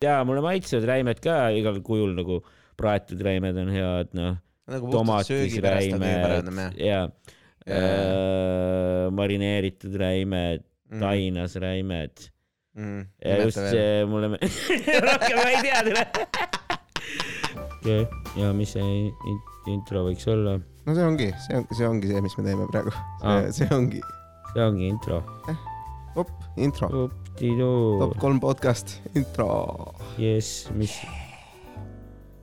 ja mulle maitsevad räimed ka igal kujul nagu praetud räimed on head, noh, nagu tomatisräimed jah. ja Jaa. äh, marineeritud räimed, Mhm. tainasräimed mm,. ja just see mulle rohkem ma ei tea teile. ja mis see in- intro võiks olla? no see ongi, see on, see ongi see, mis me teeme praegu. See ongi, see ongi intro. op, intro. Up-di-doo top. kolm podcast, intro. jess, mis,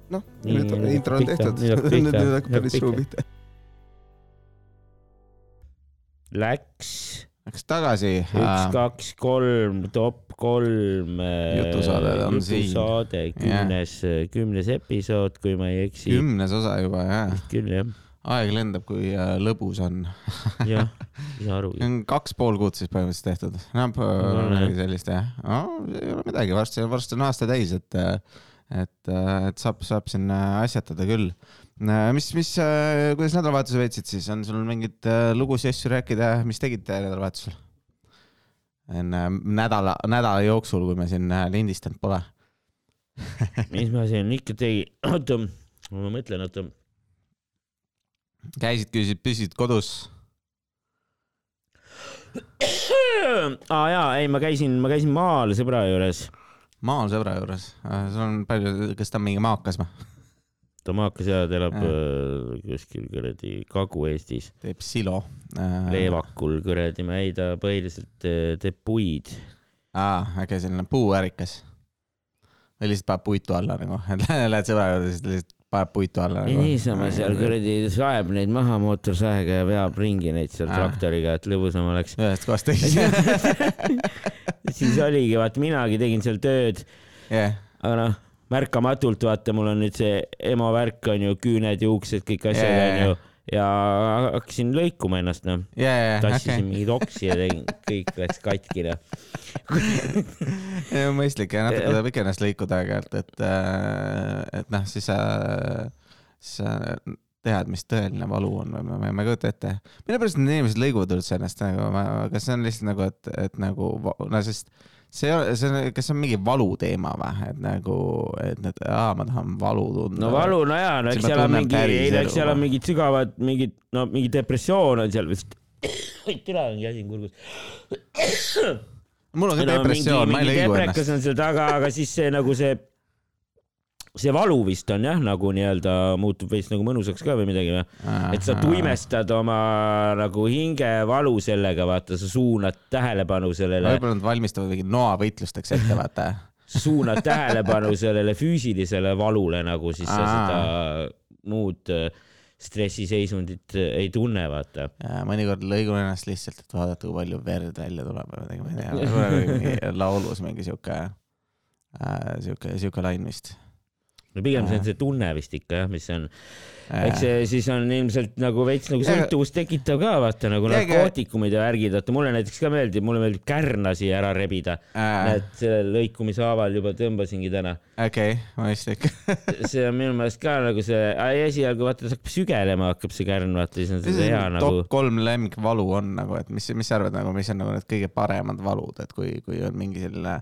noh, nüüd nüüd intro on tehtud. nüüd hakkab päris suu pihta. läks Läks tagasi. üks, kaks, kolm, top kolm. Jutusaade on siin. jutusaade, kümnes, kümnes episood, kui ma ei eksi. kümnes osa juba jah. küll jah, aeg lendab, kui äh, lõbus on. jah, ei saa on kaks pool kuud siis põhimõtteliselt tehtud. On, midagi sellist jah. no ei ole midagi, varsti, varsti on aasta täis, et, et, et saab, saab siin äh, asjatada küll. mis, mis, kuidas nädalavahetuse veetsid siis, on sul mingeid äh, lugusid, asju rääkida, mis tegite nädalavahetusel? enne nädala, nädala jooksul, kui me siin äh, lindistanud pole. mis ma siin ikka tegin, oota, ma mõtlen, oota. käisid, küsisid, püsisid kodus? aa jaa, ei, ma käisin, ma käisin maal sõbra juures. maal sõbra juures, sul on palju, kas ta on mingi maakas või? ta maakas ja ta elab Jah. äh, kuskil kuradi Kagu-Eestis, teeb silo äh,. Leevakul kuradi, ma ei, ta põhiliselt äh, teeb puid. aa, äkki selline puuärikas. või lihtsalt paneb puitu alla nagu, et lähed sõbra juurde, siis lihtsalt paneb puitu alla ei nagu. niisama seal kuradi saeb neid maha mootorsaega ja veab ringi neid seal Aa. traktoriga, et lõbusam oleks. ühest kohast teise. siis oligi, vaata minagi tegin seal tööd, jah, aga noh, märkamatult vaata, mul on nüüd see ema värk on ju, küüned, juuksed, kõik asjad jaa, on ju ja hakkasin lõikuma ennast noh, ja, tassisin okei. mingit oksi ja tegin, kõik läks katki noh. mõistlik ja natuke tuleb ikka ennast lõikuda aeg-ajalt, et, et noh, siis sa, siis sa tead, mis tõeline valu on või ma, ma ei kujuta ette. mille pärast need inimesed lõiguvad üldse ennast nagu, kas see on lihtsalt nagu, et, et nagu no sest see, see on, kas see on mingi valuteema või, et nagu, et need, aa, ma tahan valu tunda. no valu, no jaa, no eks seal on mingi, ei no eks seal on mingid sügavad, mingid, no mingi depressioon on seal vist. türa on käsi kurgus. mul on ka depressioon, ma ei lõigu deprekas ennast. on seal taga, aga siis see nagu see, see valu vist on jah, nagu nii-öelda muutub veits nagu mõnusaks ka või midagi või? et sa tuimestad oma nagu hingevalu sellega, vaata, sa suunad tähelepanu sellele, võib-olla nad valmistavad mingi noavõitlusteks ette, vaata. suunad tähelepanu sellele füüsilisele valule nagu siis sa seda muud äh, stressiseisundit äh, ei tunne, vaata. mõnikord lõigun ennast lihtsalt, et vaadata, kui palju verd välja tuleb või midagi, ma ei tea, laulus mingi siuke äh,, siuke, siuke lain vist. No pigem see on see tunne vist ikka jah, mis on, eks see siis on ilmselt nagu veits nagu sõltuvust tekitav ka vaata nagu narkootikumid ja värgid, vaata mulle näiteks ka meeldib, mulle meeldib kärnasi ära rebida. Näed, sellel lõikumishaaval juba tõmbasingi täna. okei, mõistlik. see on minu meelest ka nagu see, esialgu vaata, hakkab sügelema, hakkab see kärn, vaata siis on see hea nagu top. kolm lemmikvalu on nagu, et mis, mis sa arvad nagu, mis on nagu need kõige paremad valud, et kui, kui on mingi selline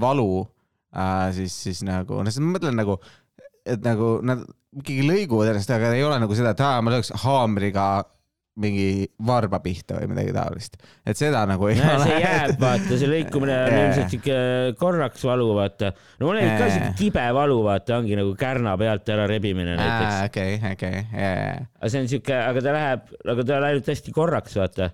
valu äh,, siis, siis nagu, no siis ma mõtlen nagu, et nagu nad ikkagi lõiguvad ennast, aga ei ole nagu seda, et aa, ma lööks haamriga mingi varba pihta või midagi taolist. et seda nagu ei näe, ole. see jääb, vaata, see lõikumine on ilmselt siuke korraks valu, vaata. no mul oli ka siuke kibe valu, vaata, ongi nagu kärna pealt ära rebimine näiteks. okei, okei, ja, ja, aga see on siuke, aga ta läheb, aga ta on ainult hästi korraks, vaata.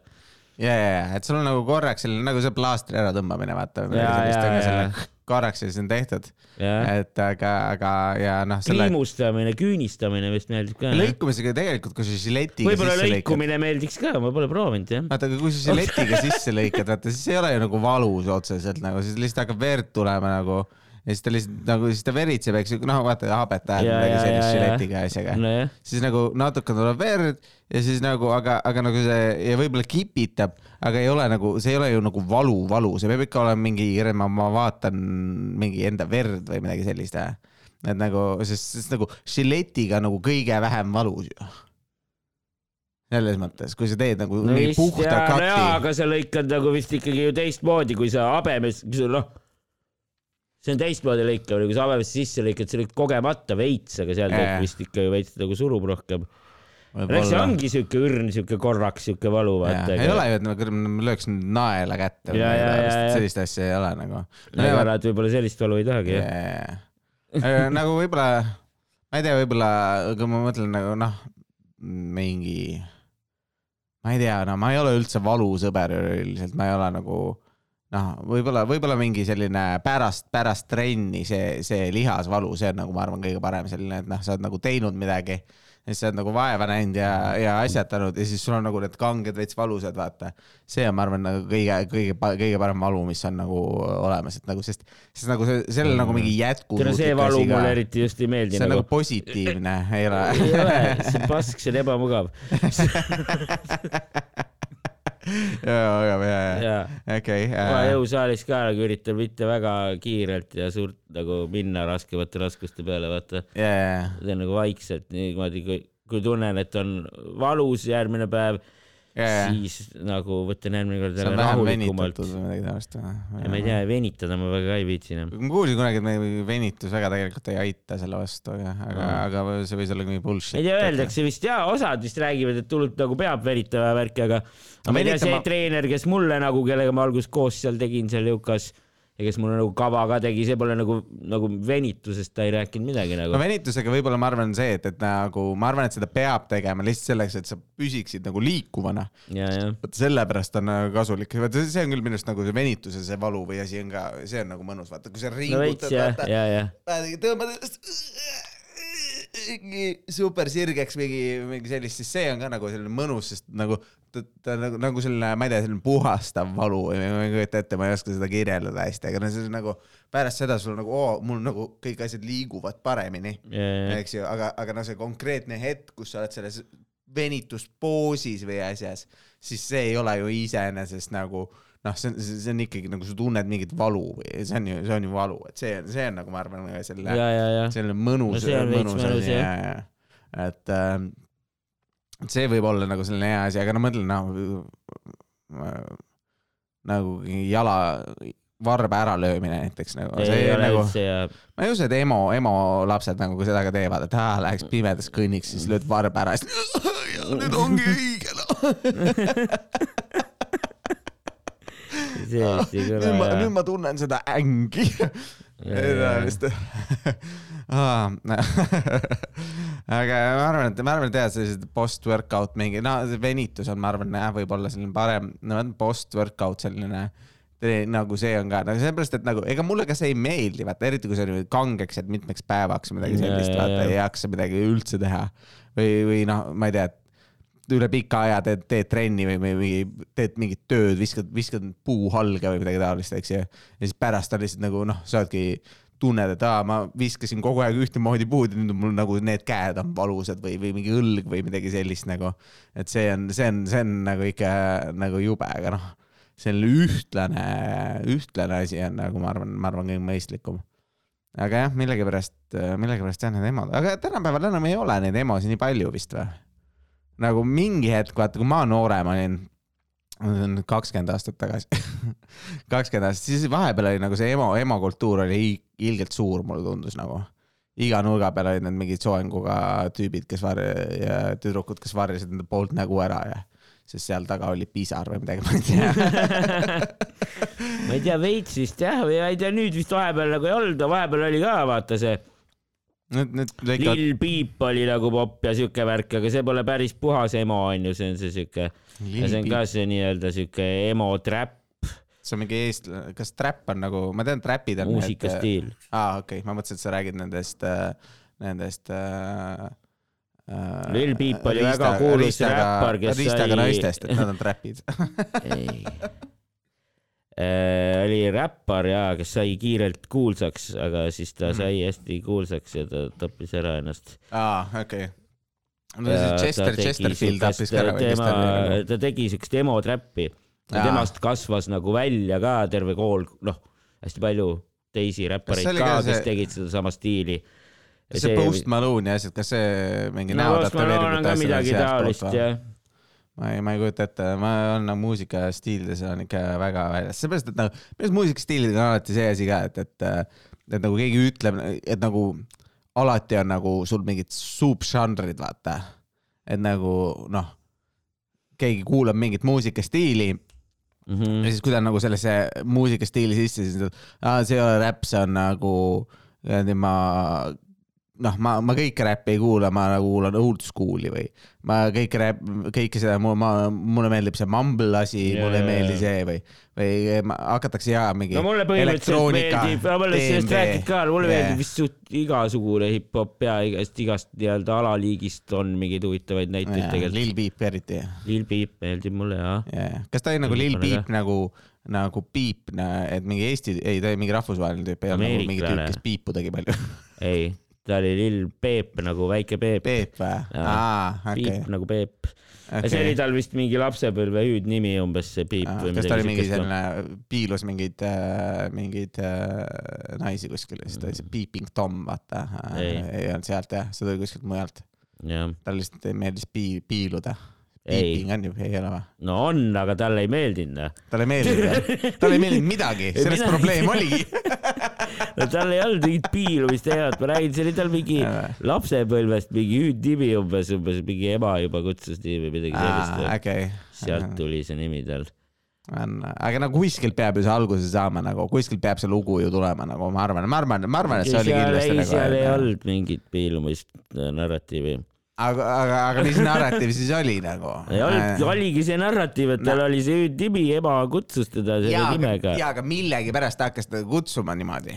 ja, ja, ja, et sul on nagu korraks selline nagu see plaastri äratõmbamine, vaata. Jaa, jaa, jaa. Korraks ja siis on tehtud, jah, et aga, aga ja noh, selle kriimustamine, küünistamine vist meeldib ka. lõikumisega tegelikult, kui sa žiletiga võib-olla sisse lõikad. lõikumine meeldiks ka, ma pole proovinud jah. vaata, aga kui sa žiletiga sisse lõikad, vaata siis ei ole ju nagu valus otseselt nagu, siis lihtsalt hakkab verd tulema nagu ja siis ta lihtsalt nagu, siis ta veritseb, eks ju, noh, vaata habet ajab midagi sellist žiletiga ja asjaga. nojah, siis nagu natuke tuleb verd ja siis nagu, aga, aga nagu see ja võib-olla kipitab, aga ei ole nagu, see ei ole ju nagu valu, valu, see peab ikka olema mingi, ma, ma vaatan mingi enda verd või midagi sellist. et nagu, sest, sest nagu žiletiga nagu kõige vähem valus ju. selles mõttes, kui sa teed nagu no mingi puhta jaa, no kati jaa, aga sa lõikad nagu vist ikkagi ju teistmoodi, kui sa habemes, noh, see on teistmoodi lõikamine, kui sa habemesse sisse lõikad, sa lõikad kogemata veits, aga seal yeah. vist ikka veits nagu surub rohkem. eks see ongi siuke õrn, siuke korraks siuke valu, vaata. ei ole ju, et ma lööks naela kätte Ja, ja, ja, ja. sellist asja ei ole nagu. aga nad võib-olla sellist valu ei tahagi, jah. yeah. nagu võib-olla, ma ei tea, võib-olla kui ma mõtlen nagu noh, mingi, ma ei tea, no ma ei ole üldse valusõber üldiselt, ma ei ole nagu noh, võib-olla, võib-olla mingi selline pärast, pärast trenni see, see lihasvalu, see on nagu ma arvan, kõige parem selline, et noh, sa oled nagu teinud midagi ja siis sa oled nagu vaeva näinud ja, ja asjatanud ja siis sul on nagu need kanged veits valusad, vaata. see on, ma arvan, nagu kõige, kõige, kõige parem valu, mis on nagu olemas, et nagu, sest, sest nagu see, sellel nagu mingi tere, jätkusuutlik see valu ka mulle. eriti just ei meeldi see on nagu nagu. positiivne, ei ole ei ole, see pask, see on ebamugav. ja, ja, ja, ja, okei. ma jõusaalis ka nagu üritan mitte väga kiirelt ja suurt nagu minna raskemate raskuste peale, vaata. ja, teen nagu vaikselt niimoodi, kui, kui tunnen, et on valus järgmine päev, ja, siis nagu võtan järgmine kord jälle rahulikumalt. või midagi taolist ja ma ei tea, venitada ma väga ei viitsi enam. ma kuulsin kunagi, et meie venitus väga tegelikult ei aita selle vastu, aga, aga, aga see võis olla mingi bullshit. ei tea, öeldakse vist ja osad vist räägivad, et hullult nagu peab venitama ja värki, aga aga ma ei tea, see venitama- treener, kes mulle nagu, kellega ma alguses koos seal tegin seal Jukas ja kes mulle nagu kava ka tegi, see pole nagu, nagu venitusest ta ei rääkinud midagi nagu no. venitusega võib-olla ma arvan see, et, et nagu ma arvan, et seda peab tegema lihtsalt selleks, et sa püsiksid nagu liikuvana. vot sellepärast on nagu kasulik, vaata see on küll minu arust nagu see venituse see valu või asi on ka, see on nagu mõnus, vaata kui sa no ringutad, ja, vaata, tõmbad ennast super sirgeks mingi, mingi sellist, siis see on ka nagu selline mõnus, sest nagu ta, ta nagu, nagu selline, ma ei tea, selline puhastav valu või ma ei kujuta ette, ma ei oska seda kirjeldada hästi, aga no see on nagu pärast seda sul nagu oo, mul nagu kõik asjad liiguvad paremini, ja, eks ju, aga, aga no see konkreetne hetk, kus sa oled selles venituspoosis või asjas, siis see ei ole ju iseenesest nagu noh, see on, see on ikkagi nagu sa tunned mingit valu või see on ju, see on ju valu, et see on, see on nagu ma arvan selle ja, ja. selline mõnus No mõnus, asi ja, ja et ähm, see võib olla nagu selline hea asi, aga no mõtlen noh nagu jala varba äralöömine näiteks nagu nagu ma ei usu, et emo, emo lapsed nagu seda ka teevad, et aa, läheks pimedas kõnniks, siis lööd varba ära, siis ja nüüd ongi õige noh. see vist ei nüüd ma, nüüd, ma tunnen seda ängi. vist. aga ma arvan, et ma arvan, et jah, sellised post-workout mingi, no see venitus on, ma arvan jah, võib-olla selline parem, no post-workout selline nagu see on ka, no sellepärast, et nagu ega mulle ka see ei meeldi, vaata eriti kui see on niimoodi kangeks, et mitmeks päevaks või midagi sellist, vaata ei jaksa midagi üldse teha. või, või noh, ma ei tea, üle pika aja teed, teed trenni või, või mingi, teed mingit tööd, viskad, viskad puuhalge või midagi taolist, eks ju. ja siis pärast on lihtsalt nagu noh, sa oledki, tunned, et aa, ma viskasin kogu aeg ühtemoodi puud ja nüüd on mul nagu need käed on valusad või, või mingi õlg või midagi sellist nagu. et see on, see on, see on nagu ikka nagu jube, aga noh, selline ühtlane, ühtlane asi on nagu ma arvan, ma arvan, kõige mõistlikum. aga jah, millegipärast, millegipärast jah, need emod, aga tänapäeval enam ei ole neid emosid nii palju vist või? Nagu mingi hetk, vaata, kui ma noorem olin, kakskümmend aastat tagasi, kakskümmend aastat, siis vahepeal oli nagu see emo, emokultuur oli ilgelt suur, mulle tundus nagu. iga nurga peal olid need mingid soenguga tüübid, kes var- ja tüdrukud, kes varjasid enda poolt nägu ära ja sest seal taga oli pisar või midagi, ma ei tea. ma ei tea, veits vist jah, või ma ei tea, nüüd vist vahepeal nagu ei olnud, vahepeal oli ka vaata see Need, need lõikavad, Lil Peep oli nagu popp ja siuke värk, aga see pole päris puhas emo onju, see on see siuke, see on ka see nii-öelda siuke emo trap see on mingi eest-, kas trap on nagu, ma tean, trapid on. muusikastiil. aa, okei okay., ma mõtlesin, et sa räägid nendest, nendest äh,. Lil Peep oli väga kuulus räppar, kes riistaga sai- naistest, et nad on trapid. ei. Oli räppar ja kes sai kiirelt kuulsaks, aga siis ta Mhm. sai hästi kuulsaks ja ta tappis ära ennast. aa, okei. no see Chester, Chesterfield tappis ka ära tema, ta tegi siukest emo trappi ja temast kasvas nagu välja ka terve kool, noh, hästi palju teisi räppareid ka, ka kes see- tegid sedasama stiili. see Post Malone ja asjad, kas see mingi no näo tätoveeringute asjad midagi taolist jah. Ma ei, ma ei kujuta ette, ma olen nagu muusikastiilides on ikka väga väljas, seepärast et nagu, minu muusikastiilidega on alati see asi ka, et, et et nagu keegi ütleb, et nagu alati on nagu sul mingid subžanrid, vaata. et nagu noh, keegi kuulab mingit muusikastiili Mhm. ja siis, kui ta on nagu sellesse muusikastiili sisse, siis ta, see ei ole räpp, see on nagu, ma noh, ma, ma kõike räppi ei kuula, ma nagu kuulan old school'i või ma kõike räpp, kõike seda, ma, ma, mulle meeldib see mumble asi Jaa, mulle ei jaa, meeldi jaa. see või, või ma, hakatakse jagama mingi no mulle põhimõtteliselt meeldib, ma olen sellest rääkinud ka, mulle Yeah. meeldib vist suht igasugune hip-hop ja igast, igast nii-öelda alaliigist on mingeid huvitavaid näiteid tegelikult. Lil Peep eriti. Lil Peep meeldib mulle ja. kas ta oli nagu Lil Peep nagu, nagu Peep, et mingi Eesti, ei ta oli mingi rahvusvaheline tüüp, ei olnud nagu mingi tüüp, kes piipu tegi palju. ei, ta oli Lil Peep nagu väike Peep. Peep või? Aa, okei Peep. nagu Peep. ja see oli. tal vist mingi lapsepõlve hüüdnimi umbes see Peep või kas ta oli midagi mingi siukest. selline, piilus mingeid, mingeid äh, naisi kuskil ja siis ta oli see Peeping Tom, vaata. Ei. olnud sealt jah, see tuli kuskilt mujalt. jah, talle lihtsalt meeldis pii-, piiluda. Ei. Peeping on ju, ei ole või? no on, aga talle ei meeldinud noh. talle ei meeldinud, talle ei meeldinud midagi, selles Midagi. probleem oligi. no tal ei olnud mingit piilumist teemat, ma räägin, see oli tal mingi lapsepõlvest mingi hüüdnimi umbes, umbes mingi ema juba kutsus nii või midagi sellist. okei. sealt tuli see nimi tal. on, aga no kuskilt peab ju see alguse saama nagu, kuskilt peab see lugu ju tulema nagu ma arvan, ma arvan, ma arvan, et see oli kindlasti ei, nagu. seal ei olnud mingit piilumist, narratiivi. aga, aga, aga mis narratiiv siis oli nagu? ei olnud, oligi see narratiiv, et tal oli see hüüdnimi, ema kutsus teda selle jaa, nimega. jaa, aga millegipärast ta hakkas teda kutsuma niimoodi.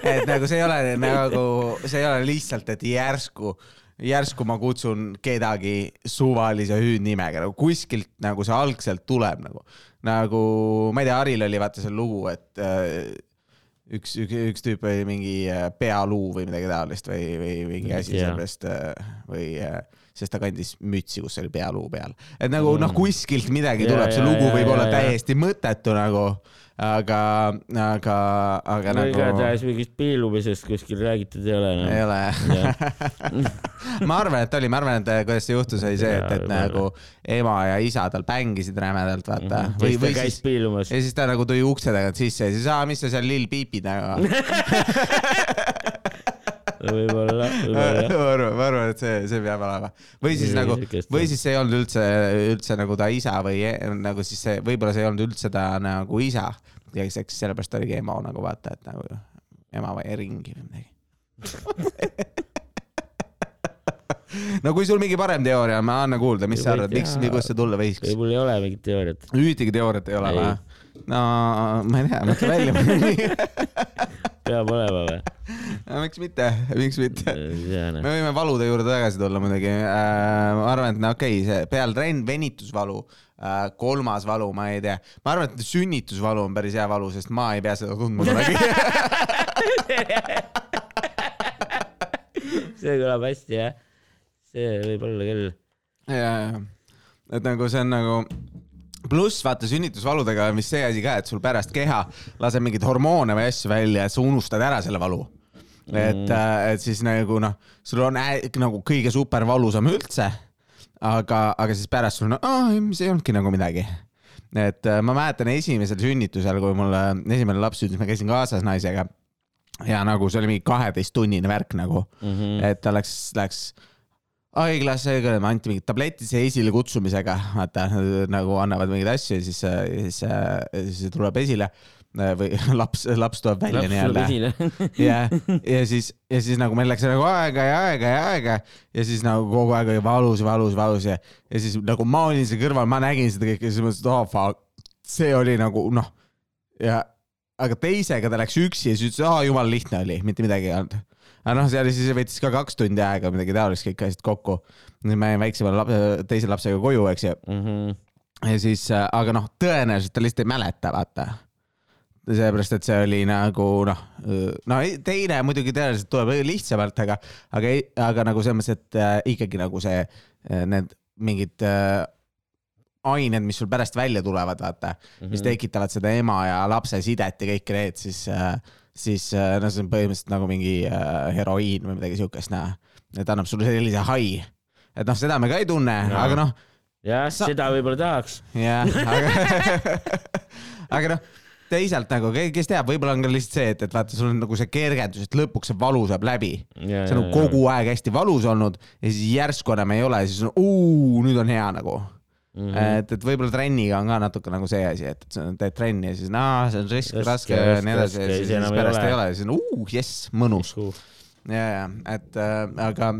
et nagu see ei ole nagu, see ei ole lihtsalt, et järsku, järsku ma kutsun kedagi suvalise hüüdnimega, nagu kuskilt nagu see algselt tuleb nagu, nagu ma ei tea, Haril oli vaata see lugu, et äh, üks, üks, üks tüüp oli mingi äh, pealuu või midagi taolist või, või mingi asi Jaa. sellepärast äh, või äh, sest ta kandis mütsi, kus oli pealuu peal. et nagu noh, kuskilt midagi Jaa, tuleb, see jaa, lugu jaa, võib olla jaa, jaa. täiesti mõttetu nagu, aga, aga, aga no nagu igatahes mingist piilumisest kuskil räägitud ei ole ei enam. ole. ma arvan, et oli, ma arvan, et kuidas see juhtus, oli see, et, et nagu ema ja isa tal bängisid rämedalt, vaata. või, siis ta või käis siis, ja siis ta nagu tuli ukse tagant sisse ja siis, aa, mis sa seal lill piipid nagu. võib-olla, ma võib-olla. arvan, ma arvan, et see, see peab olema. või siis Nii, nagu või siis see ei olnud üldse, üldse nagu ta isa või e- nagu siis see, võib-olla see ei olnud üldse ta nagu isa, kes, eks sellepärast oligi ema nagu vaata, et nagu ema või ringi või midagi. no kui sul mingi parem teooria on, ma anna kuulda, mis sa arvad, miks kuidas see tulla võiks? mul ei ole mingit teooriat. ühtegi teooriat ei ole või? no ma ei tea, mõtle välja. peab olema või? miks mitte, miks mitte? tea me noh. võime valude juurde tagasi tulla muidugi äh,. ma arvan, et no okei okay,, see pealtrenn, venitusvalu äh,, kolmas valu, ma ei tea. ma arvan, et sünnitusvalu on päris hea valu, sest ma ei pea seda tundma kunagi. see kõlab hästi jah. see võib olla küll. jaa, et nagu see on nagu pluss vaata sünnitusvaludega vist see asi ka, et sul pärast keha laseb mingeid hormoone või asju välja, et sa unustad ära selle valu. et, et siis nagu noh, sul on ä- nagu kõige super valusam üldse. aga, aga siis pärast sul on, aa, see ei olnudki nagu midagi. et äh, ma mäletan esimesel sünnitusel, kui mul äh, esimene laps sündis, ma käisin kaasas naisega ja nagu see oli mingi kaheteisttunnine värk nagu mm. -hmm. et ta läks, läks haiglasse, anti mingid tabletid see esile kutsumisega, vaata nagu annavad mingeid asju ja siis, siis, siis see tuleb esile või laps, laps tuleb välja nii-öelda. ja, ja siis, ja siis nagu meil läks nagu aega ja aega ja aega ja siis nagu kogu aeg oli valus, valus, valus ja, ja siis nagu ma olin seal kõrval, ma nägin seda kõike ja siis mõtlesin, et oh fuck, see oli nagu noh ja aga teisega ta läks üksi ja siis ütles, aa jumala lihtne oli, mitte midagi ei olnud. Aga noh, seal siis võttis ka kaks tundi aega midagi taolist kõik asjad kokku. ma jäin väiksema lapse, teise lapsega koju, eks ju. Mhm. ja siis, aga noh, tõenäoliselt ta lihtsalt ei mäleta, vaata. seepärast, et see oli nagu noh, no ei- teine muidugi tõenäoliselt tuleb lihtsamalt, aga, aga, aga nagu selles mõttes, et äh, ikkagi nagu see, need mingid äh, ained, mis sul pärast välja tulevad, vaata mm, -hmm. mis tekitavad seda ema ja lapse sidet ja kõike need, siis, siis äh, no see on põhimõtteliselt nagu mingi äh, heroiin või midagi siukest, näe. et annab sulle sellise hai. et noh, seda me ka ei tunne, Jaa. aga noh, jah, Sa- seda võib-olla tahaks. jah, aga, aga noh, teisalt nagu, kes teab, võib-olla on ka lihtsalt see, et, et vaata, sul on nagu see kergendus, et lõpuks see valu saab läbi. see on nagu kogu aeg hästi valus olnud ja siis järsku enam ei ole, siis on uu, nüüd on hea nagu. mm. -hmm. et, et võib-olla trenniga on ka natuke nagu see asi, et, teed trenni ja siis naa, see on risk, Raske, ja nii edasi ja siis, siis pärast ei ole ja siis on uu, jess, mõnus. ja, ja, et äh, aga,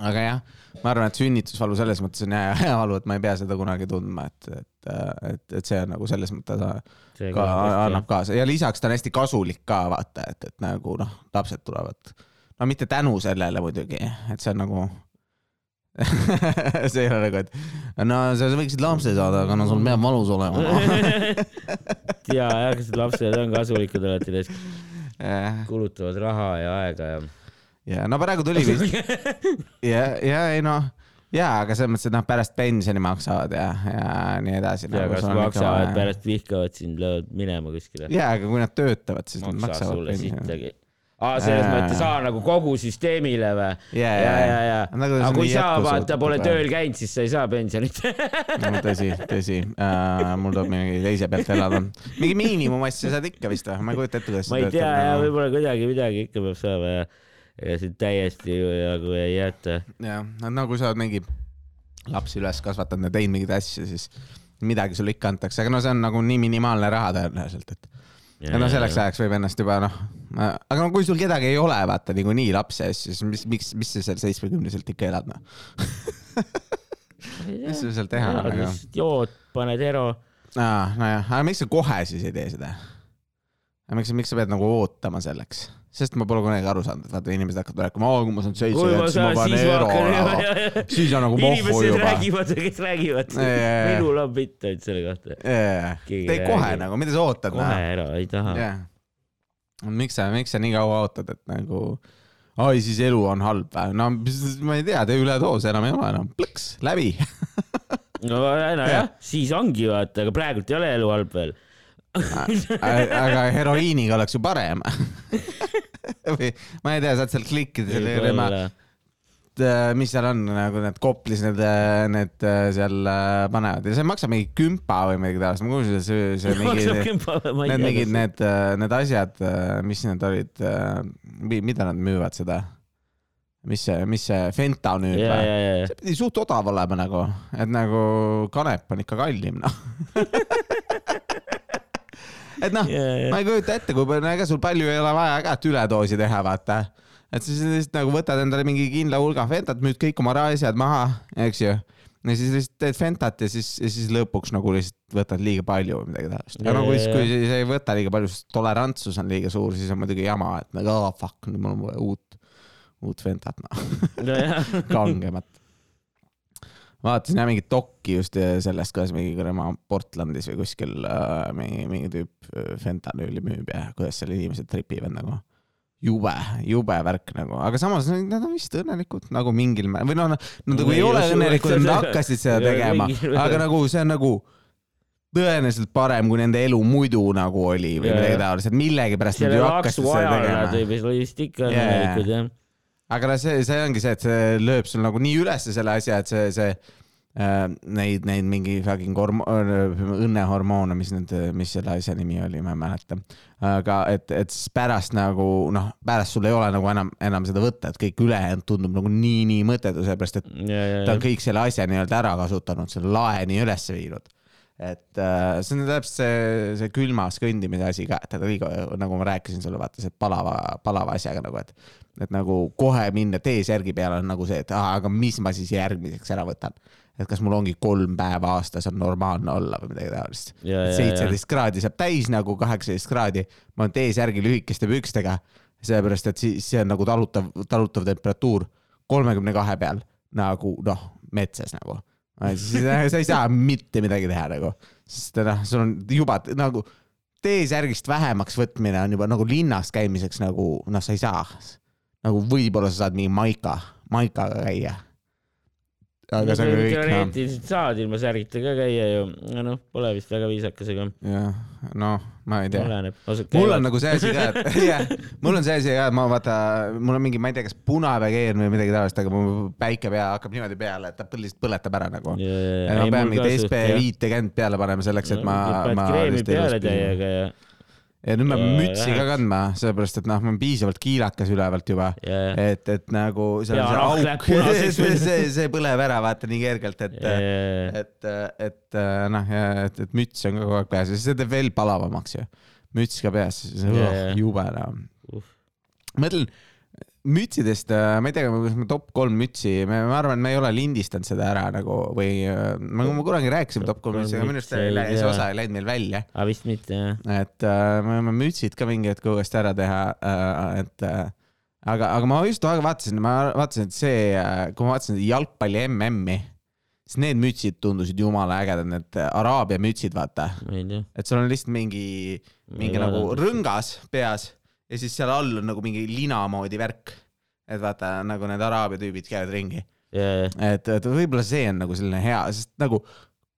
aga jah, ma arvan, et sünnitusvalu selles mõttes on hea, hea valu, et ma ei pea seda kunagi tundma, et, et, et, et see on nagu selles mõttes äh, ka annab kaasa ja lisaks ta on hästi kasulik ka vaata, et, et nagu noh, lapsed tulevad, no mitte tänu sellele muidugi, et see on nagu see ei ole nagu, et no sa võiksid lapse saada, aga no sul peab valus olema ja, kas lapsed on kasulikud alati, need ja, kulutavad raha ja aega ja. ja no praegu tuli vist ja, ja ei noh, ja aga selles mõttes, et noh, pärast pensioni maksavad ja, ja nii edasi. ja kas maksavad, pärast vihkavad sind, löövad minema kuskile. ja, aga kui nad töötavad, siis nad maksa maksavad sulle pensioni. aa, selles Jaa. mõttes, aa nagu kogu süsteemile või? ja, ja, ja, ja, Nagu aga kui sa vaata pole tööl käinud, siis sa ei saa pensionit. no tõsi, tõsi uh,, mul tuleb mingi teise pealt elada. mingi miinimumasja saad ikka vist või? ma ei kujuta ette, kuidas ma ei tea ja. võib-olla kuidagi midagi ikka peab saama ja ega sind täiesti nagu ei jäeta. jah, no kui sa oled mingi lapsi üles kasvatanud ja teinud mingeid asju, siis midagi sulle ikka antakse, aga no see on nagu nii minimaalne raha tõenäoliselt, et ja no selleks ajaks võib ennast juba noh, aga no kui sul kedagi ei ole, vaata niikuinii lapsi ja asju, siis mis, miks, mis sa seal seitsmekümneselt ikka elad noh? mis sul seal teha on, aga. jood, paned ero. aa, nojah, aga miks sa kohe siis ei tee seda? miks, miks sa pead nagu ootama selleks? Sest ma pole kunagi aru saanud, et vaata inimesed hakkavad rääkima, aa kui ma saan seitse siis ma panen hakkan ära. siis on nagu mohhu inimesed juba. räägivad, kes räägivad. Ja. minul on bitt ainult selle kohta. Keegi tee kohe nagu, mida sa ootad? kohe ära, ei taha. jah. miks sa, miks sa nii kaua ootad, et nagu, oi siis elu on halb või? no ma ei tea, tee üledoos enam ei ole enam, plõks, läbi. no nojah, siis ongi vaata, aga praegult ei ole elu halb veel. aga heroiiniga oleks ju parem. või ma ei tea, saad sealt klikkida selle rema, mis seal on nagu need Koplis need, need äh, seal äh, panevad ja see maksab mingi kümpa või midagi taolist, ma kuulsin, et see, see mingi, need mingid need, need asjad, mis need olid, mida nad müüvad seda? mis see, mis see fentanüül ja, või? ja, ja, see pidi suht odav olema nagu, et nagu kanep on ikka kallim noh. Et noh, ja ma ei kujuta ette, kui palju, ega sul palju ei ole vaja ka, et üledoosi teha, vaata. et siis lihtsalt nagu võtad endale mingi kindla hulga fentat, müüd kõik oma asjad maha, eks ju. ja siis lihtsalt teed fentat ja siis, ja siis lõpuks nagu lihtsalt võtad liiga palju või midagi taolist. aga no kui, kui sa ei võta liiga palju, sest tolerantsus on liiga suur, siis on muidugi jama, et nagu oh, fuck, nüüd mul on uut, uut fentat, noh. kangemat. Vaatasin jah mingit dokki just äh, sellest, kuidas mingi kuradi Portlandis või kuskil äh, mingi, mingi tüüp äh, fentanüüli müüb ja kuidas seal inimesed tripivad nagu. jube, jube värk nagu, aga samas nad on vist õnnelikud nagu mingil määral või noh, nad nagu ei ole õnnelikud, nad hakkasid seda tegema, aga nagu see on nagu tõenäoliselt parem, kui nende elu muidu nagu oli või midagi taolist, et millegipärast nad ju hakkasid seda tegema. nad võib-olla vist ikka õnnelikud jah. Aga see, see ongi see, et see lööb sul nagu nii ülesse selle asja, et see, see äh, neid, neid mingi fucking hormo-, õnnehormoone, mis need, mis selle asja nimi oli, ma ei mäleta. aga et, et siis pärast nagu noh, pärast sul ei ole nagu enam, enam seda võtta, et kõik ülejäänud tundub nagu nii, nii mõttetu, sellepärast et ja, ja, ta ja on kõik selle asja nii-öelda ära kasutanud, selle laeni üles viinud. et äh, see on täpselt see, see külmas kõndimise asi ka, et ta liiga, nagu ma rääkisin sulle, vaata see palava, palava asjaga nagu, et et nagu kohe minna T-särgi peale on nagu see, et aa, aga mis ma siis järgmiseks ära võtan. et kas mul ongi kolm päeva aastas on normaalne olla või midagi taolist. seitseteist kraadi saab täis nagu kaheksateist kraadi, ma olen T-särgi lühikeste pükstega, sellepärast et siis see on nagu talutav, talutav temperatuur kolmekümne kahe peal nagu noh, metsas nagu. siis sa ei saa mitte midagi teha nagu, sest noh, sul on juba nagu T-särgist vähemaks võtmine on juba nagu linnas käimiseks nagu noh, sa ei saa. Nagu võib-olla sa saad mingi maika, maikaga käia. aga see on kõik noh, teoreetiliselt saad ilma särgita ka käia ju, noh, pole vist väga viisakas, aga jah, noh, ma ei tea. mul on nagu see asi ka, et jah, mul on see asi ka, et ma vaata, mul on mingi, ma ei tea, kas punavägeer või midagi taolist, aga mu päike pea hakkab niimoodi peale, et ta lihtsalt põletab ära nagu. ja ma pean mingit SB viitekümmet peale panema selleks, et ma, ma. kreemi peale täiega ja, ja nüüd Ja pean mütsi ka kandma, sellepärast et noh, ma olen piisavalt kiilakas ülevalt juba. ja, et, et nagu seal on nahk see läheb auk, see see, see põleb ära vaata nii kergelt, et, ja, et, et noh, et, et müts on ka kogu aeg peas ja see teeb veel palavamaks ju. müts ka peas, Ja, ja. jube noh. Uh. mõtlen mütsidest, ma ei tea, kas ma top kolm mütsi, ma ma arvan, et me ei ole lindistanud seda ära nagu või äh, nagu me kunagi rääkisime top kolm mütsi, aga minu arust see osa ei läinud meil välja. aga vist mitte jah. et äh, me võime mütsid ka mingi hetk uuesti ära teha äh,, et äh, aga, aga ma just vaatasin, ma vaatasin, et see, kui ma vaatasin jalgpalli MM-i, siis need mütsid tundusid jumala ägedad, need Araabia mütsid, vaata. ma et sul on lihtsalt mingi, mingi nagu rõngas peas ja siis seal all on nagu mingi lina moodi värk. et vaata, nagu need Araabia tüübid käivad ringi. ja, et, et võib-olla see on nagu selline hea, sest nagu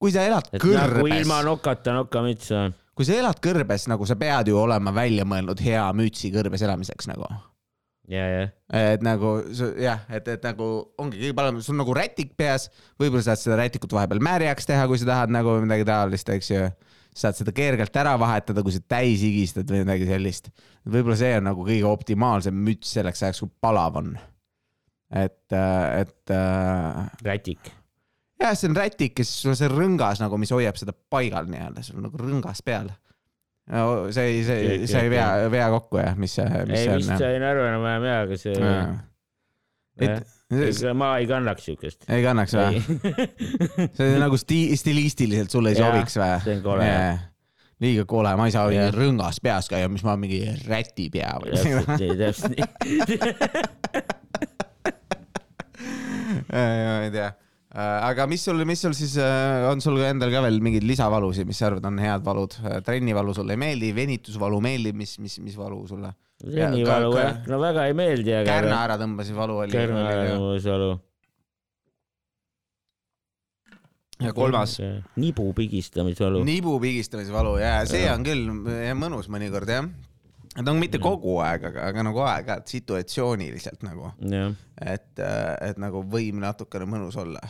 kui sa elad et nagu kõrbes ilma, nokata nokamüts on. kui sa elad kõrbes, nagu sa pead ju olema välja mõelnud hea mütsi kõrbes elamiseks nagu. ja, ja, et nagu jah, et, et nagu ongi kõige parem, sul on nagu rätik peas, võib-olla saad seda rätikut vahepeal märjaks teha, kui sa tahad nagu midagi taolist, eks ju. Saad seda kergelt ära vahetada, kui sa täis higistad või midagi sellist. võib-olla see on nagu kõige optimaalsem müts selleks ajaks, kui palav on. et, et äh, rätik. jah, see on rätik ja siis sul on see rõngas nagu, mis hoiab seda paigal nii-öelda, sul on nagu rõngas peal. see ei, see, Okei, see ei vea, vea kokku jah, mis see, mis ei see vist on. sain aru enam-vähem jaa, aga see, et ega ma ei kannaks siukest. ei kannaks või? see on nagu sti-, stilistiliselt sulle ei Jah, sobiks või? see on kole. liiga kole, ma ei saa Jah. rõngas peas käia, mis ma mingi räti pea või täpselt nii, täpselt nii. ma ei tea. aga mis sul, mis sul siis äh, on sul endal ka veel mingeid lisavalusid, mis sa arvad, on head valud? trennivalu sulle ei meeldi, venitusvalu meeldib, mis, mis, mis valu sulle? Rennivalu ka- jah, no väga ei meeldi, aga. kärna ära tõmbasin, valu oli. kärna äärmusvalu. ja kolmas. nibu pigistamisvalu. nibu pigistamise valu ja see on küll mõnus mõnikord jah. et no mitte kogu aeg, aga, aga nagu aeg-ajalt situatsiooniliselt nagu, et, et nagu võib natukene mõnus olla.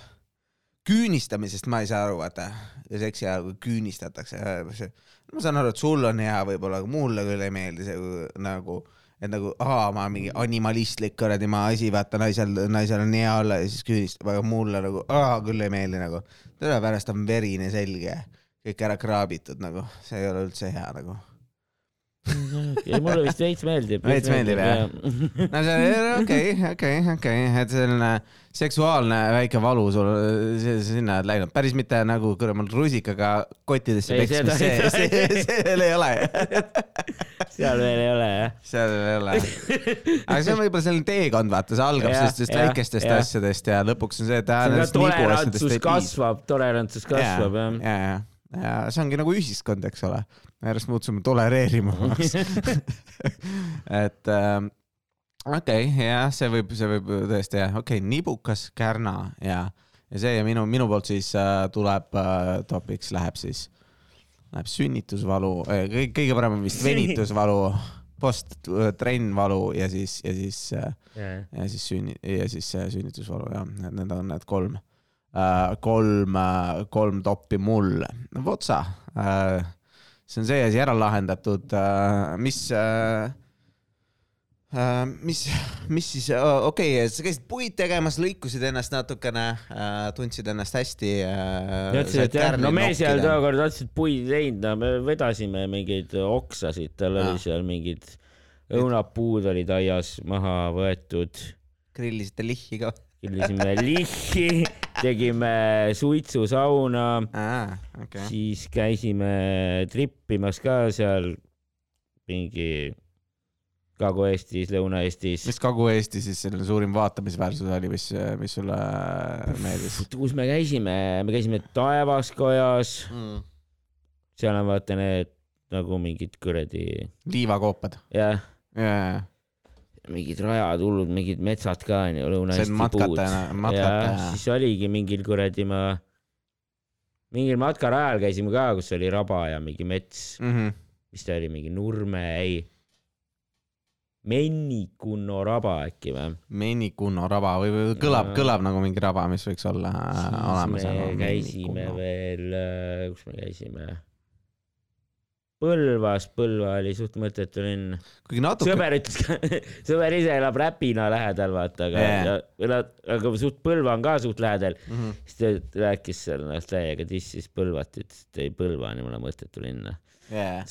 küünistamisest ma ei saa aru, vaata, seksi ajal kui küünistatakse, ma saan aru, et sul on hea võib-olla, aga mulle küll ei meeldi see nagu, et nagu aa, ma mingi animalistlik kuradi ma asi, vaata naisel, naisel on hea olla ja siis küünistab, aga mulle nagu aa küll ei meeldi nagu. sellepärast on verine selge, kõik ära kraabitud nagu, see ei ole üldse hea nagu. ei mulle vist veits meeldib. Veits meeldib, jah? no see on okei, okei, okei, et selline seksuaalne väike valu sul sinna on läinud, päris mitte nagu kurat rusikaga kottidesse peksmist, see, see, see veel ei ole. seal veel ei ole jah. seal veel ei ole. aga see on võib-olla selline teekond, vaata, see algab sellistest väikestest asjadest ja lõpuks on see, et tolerantsus kasvab, tolerantsus kasvab jah. ja, ja, ja see ongi nagu ühiskond, eks ole. järjest muutusime tolereerimavaks. et ähm, okei okay,, jah, see võib, see võib tõesti jah, okei okay,, nibukas kärna ja, ja see ja minu, minu poolt siis äh, tuleb äh, topiks läheb siis, läheb sünnitusvalu äh,, kõige, parem on vist venitusvalu, post-trennvalu ja siis, ja siis äh, ja siis sünni- ja siis äh, sünnitusvalu jah, need on need kolm kolm uh,, kolm toppi mul. no vot sa uh,, see on see asi ära lahendatud mis mis, mis siis okei okay,, sa käisid puid tegemas, lõikusid ennast natukene tundsid ennast hästi et jah, no me seal tookord otseselt puid ei teinud, no me vedasime mingeid oksasid, tal oli seal mingid õunapuud olid aias maha võetud, grillisite lihhi ka killisime lihhi, tegime suitsusauna, ah,? okay., siis käisime trippimas ka seal mingi Kagu-Eestis, Lõuna-Eestis. mis Kagu-Eesti siis selline suurim vaatamisväärsus oli, mis, mis sulle meeldis kus me käisime, me käisime Taevaskojas, mm.? seal on vaata need nagu mingid kuradi, liivakoopad jah, yeah.. Mingid rajad, hullud mingid metsad ka onju, Lõuna-Eesti puud. siis oligi mingil kuradi ma, mingil matkarajal käisime ka, kus oli raba ja mingi mets, Mhm. mis ta oli, mingi Nurme, ei, Mennikunno raba äkki või? Menikunno raba või, või kõlab, Jaa. kõlab nagu mingi raba, mis võiks olla äh, siis olemas. me käisime veel, kus me käisime? Põlvas, Põlva oli suht mõttetu linn. kuigi natuke, sõber ütles ka, sõber ise elab Räpina lähedal, vaata, aga yeah., aga suht Põlva on ka suht lähedal. Mhm. siis ta rääkis seal ennast täiega dissis Põlvat, ütles, et ei, Põlva on jumala mõttetu linn.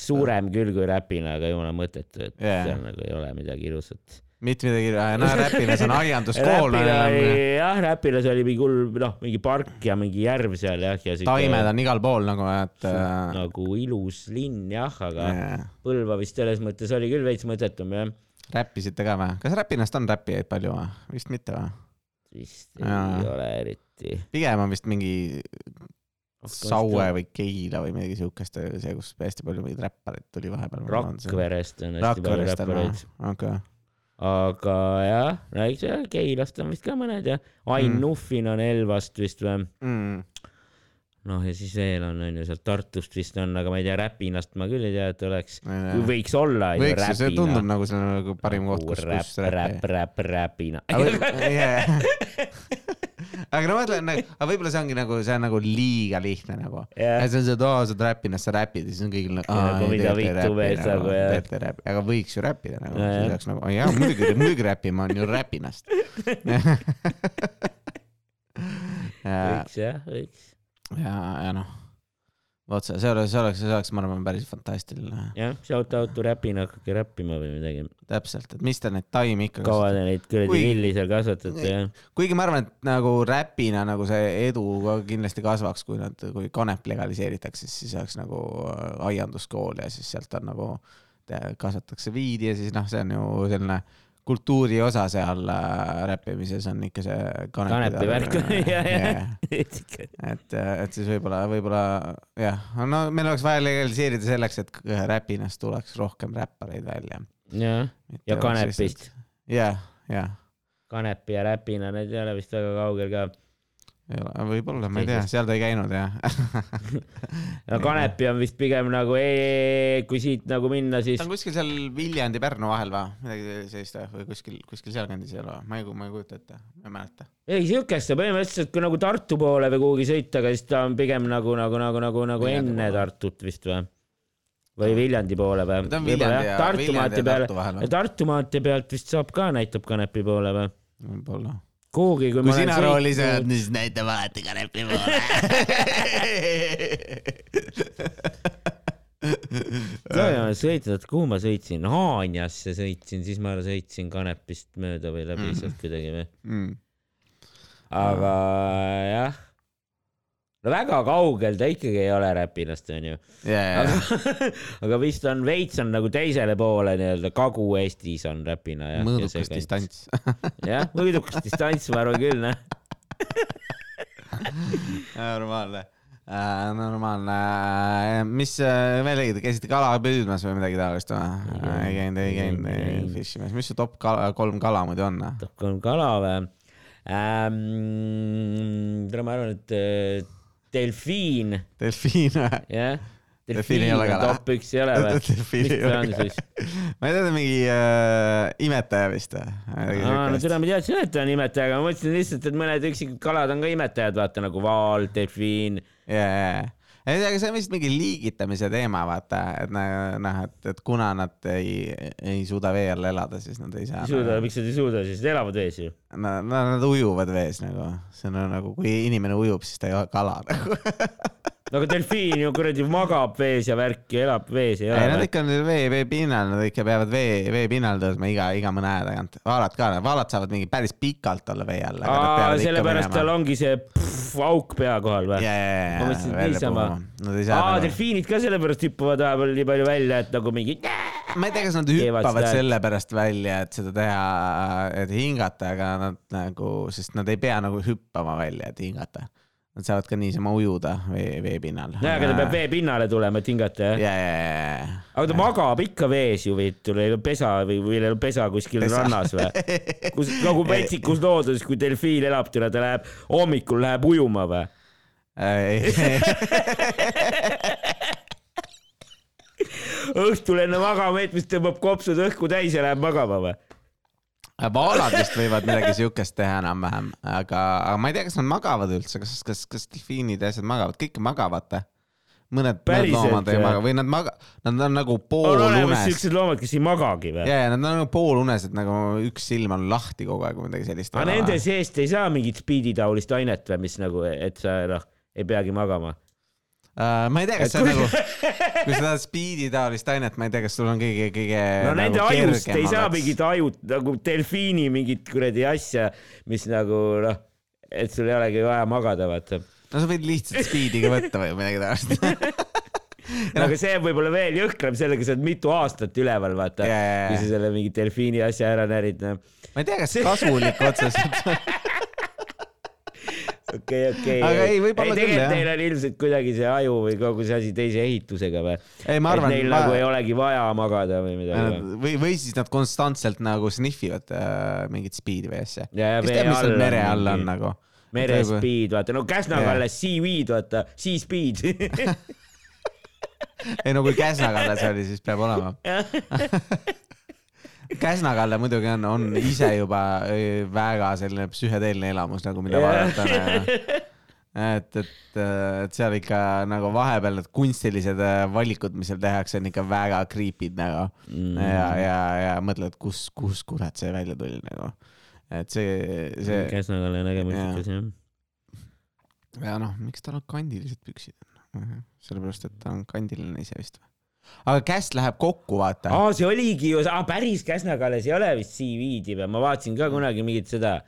suurem küll kui Räpina, aga jumala mõttetu, et Jaa. seal nagu ei ole midagi ilusat. Mitte midagi, no Räpinas on aianduskool, Räpina oli, jah, Räpinas oli mingi hull, noh, mingi park ja mingi järv seal jah, ja taimed on igal pool nagu, et äh, nagu ilus linn jah, aga äh, Põlva vist selles mõttes oli küll veits mõttetum jah. räppisite ka või? kas Räpinast on räppijaid palju või? vist mitte või? vist Jaa. ei ole eriti. pigem on vist mingi Saue või Keila või midagi siukest, see, kus hästi palju mingeid räppareid tuli vahepeal. Rakverest on hästi palju on räppareid okei. Aga jah, jah, Keilast on vist ka mõned ja Ain Mm. Nuffin on Elvast vist või, Mm. noh ja siis veel on onju sealt Tartust vist on, aga ma ei tea, Räpinast ma küll ei tea, et oleks, võiks olla võiks ju, see tundub. nagu see on nagu parim koht, kus, räpp kus, räpp, räpp, Räpina. aga no ma mõtlen, aga võib-olla see ongi nagu, see on nagu liiga lihtne nagu. ja see on see, et aa, sa oled räppinud, sa räpid ja siis on kõigil nagu. Nagu mida vittu mees nagu, jah. aga võiks ju räppida nagu, Ja, siis oleks nagu, jaa muidugi, muidugi räppima on ju räpinast. ja, võiks jah, võiks. ja, ja noh, vot see, see oleks, see oleks, see oleks, ma arvan, päris fantastiline. jah, shout out to Räpina, hakake räppima või midagi. täpselt, et mis te neid taimi ikka kaua te neid kuradi villi seal kasvatate jah? kuigi ma arvan, et nagu räpina nagu see edu ka kindlasti kasvaks, kui nad, kui kanep legaliseeritakse, siis oleks nagu äh, aianduskool ja siis sealt on nagu, kasvatatakse viidi ja siis noh, see on ju selline kultuuri osa seal äh, räppimises on ikka see kanepi värk, et, et siis võib-olla, võib-olla jah, no meil oleks vaja legaliseerida selleks, et räpinast tuleks rohkem räppareid välja. jah, ja kanepist. jah, jah kanepi ja Räpina, need ei ole vist väga kaugel ka. Ei ole, võib-olla, ma ei tea, seal ta ei käinud jah. no kanepi on vist pigem nagu, kui siit nagu minna, siis ta on kuskil seal Viljandi-Pärnu vahel või midagi sellist või kuskil, kuskil sealkandis ei ole, ma ei, ma ei kujuta ette, ma ei mäleta. ei siukest, põhimõtteliselt kui nagu Tartu poole või kuhugi sõita, aga siis ta on pigem nagu, nagu, nagu, nagu, nagu Viljandi enne poole. Tartut vist või? või Viljandi poole või? ta on Viljandi ja, Tartu maantee peale? Tartu maantee pealt vist saab ka, näitab kanepi poole või? võib-olla. kuhugi, kui, kui ma sina roolis oled, siis näitab alati kanepi ja, ja poole. sõitnud, kuhu ma sõitsin, Haanjasse sõitsin, siis ma sõitsin Kanepist mööda või läbi Mhm. sealt kuidagi või, Mm. aga jah. No väga kaugel ta ikkagi ei ole Räpinast onju, ja, ja, aga, aga vist on veits on nagu teisele poole nii-öelda Kagu-Eestis on Räpina jah. mõõdukas. distants. jah, mõõdukas distants, ma arvan küll noh. normaalne. normaalne, mis äh, veel tegite, käisite kala püüdmas või midagi taolist või? ei käinud, ei käinud fish imas, mis su top kala, kolm kala muidu on? top kolm kala või ähm,? ma arvan, et äh, delfiin, delfiin või? jah. Delfiin ei ole on kala. top üks ei ole või? ei ta on ka siis?. ma ei tea, ta on mingi äh, imetaja vist või? no seda ma teadsin, et ta on imetaja, aga ma mõtlesin lihtsalt, et mõned üksikud kalad on ka imetajad, vaata nagu vaal, delfiin. ja. Ei tea, aga see on vist mingi liigitamise teema, vaata, et noh, et, et kuna nad ei, ei suuda vee all elada, siis nad ei saa. ei suuda, miks nad ei suuda siis, nad elavad vees ju. Nad, nad ujuvad vees nagu, see on nagu, kui inimene ujub, siis ta ei ole kala nagu. no aga delfiin ju kuradi magab vees ja värki, elab vees, ei ei, nad ikka on vee, vee pinnal, nad ikka peavad vee, vee pinnal tõusma iga, iga mõne aja tagant. vaalad ka, vaalad saavad mingi päris pikalt olla vee all. sellepärast tal ongi see pff, auk pea kohal või? ja, ja, ja, Ma mõtlesin, et niisama. aa, nagu, delfiinid ka sellepärast hüppavad vahepeal nii palju välja, et nagu mingi. ma ei tea, kas nad hüppavad sellepärast välja, et seda teha, et hingata, aga nad nagu, sest nad ei pea nagu hüppama välja, et hingata. Nad saavad ka niisama ujuda vee, veepinnal. nojah, aga ta peab veepinnale tulema, et hingata jah. ja, ja, ja, ja. aga ta magab ikka vees ju vittu, neil on pesa või, või neil on pesa kuskil Pesa. rannas või? kus nagu metsikus looduses, kui delfiin elab, ta läheb hommikul läheb ujuma või? õhtul enne magama jätmist tõmbab kopsud õhku täis ja läheb magama või? Vaalad vist võivad midagi siukest teha enam-vähem, aga, aga ma ei tea, kas nad magavad üldse, kas, kas, kas delfiinid ja asjad magavad, kõik magavad. mõned, mõned Päriselt, loomad ei maga või nad maga-, nad on nagu poolunes. siuksed loomad, kes ei magagi või? ja, ja nad on nagu poolunesed, nagu üks silm on lahti kogu aeg või midagi sellist. aga nende seest ei saa mingit spiiditaolist ainet või mis nagu, et sa noh, ei peagi magama. Uh, ma ei tea, kas see on nagu, kui tahad spiidi taolist ainet, ma ei tea, kas sul on kõige, kõige. no nende ajust ei saa mingit ajut nagu delfiini mingit kuradi asja, mis nagu noh, et sul ei olegi vaja magada, vaata. no sa võid lihtsalt spiidi ka võtta või midagi taolist. aga see on võib-olla veel jõhkram, sellega sa oled mitu aastat üleval, vaata jaa. kui sa selle mingi delfiini asja ära närid, noh. ma ei tea, kas kasulik otseselt. okei, okei. Aga ei, võib-olla küll, jah. Neil on ilmselt kuidagi see aju või kogu see asi teise ehitusega või? ei, ma arvan, Neil ma... nagu ei olegi vaja magada või midagi või? või, või siis nad konstantselt nagu sniffivad äh, mingit spiidi või asja. ja, ja kes teab, mis seal mere all on nagu. merespeed, vaata, no alles seaweed, vaata, sea speed. ei no kui Käsna-Kalle see oli, siis peab olema. Käsna-Kalle muidugi on, on ise juba väga selline psühhedeelne elamus nagu, mida vaadata. et, et, et seal ikka nagu vahepeal need kunstilised äh, valikud, mis seal tehakse, on ikka väga creepy'd nagu Mm. ja, ja, ja mõtled, kus, kus kurat see välja tuli nagu. et see, see Käsnaga nägemustikas jah. ja noh, miks tal on kandilised püksid? sellepärast, et ta on kandiline ise vist või? Aga käst läheb kokku, vaata. aa, see oligi ju, päris Käsnaga alles ei ole vist seaweed'i või, ma vaatasin ka kunagi mingit seda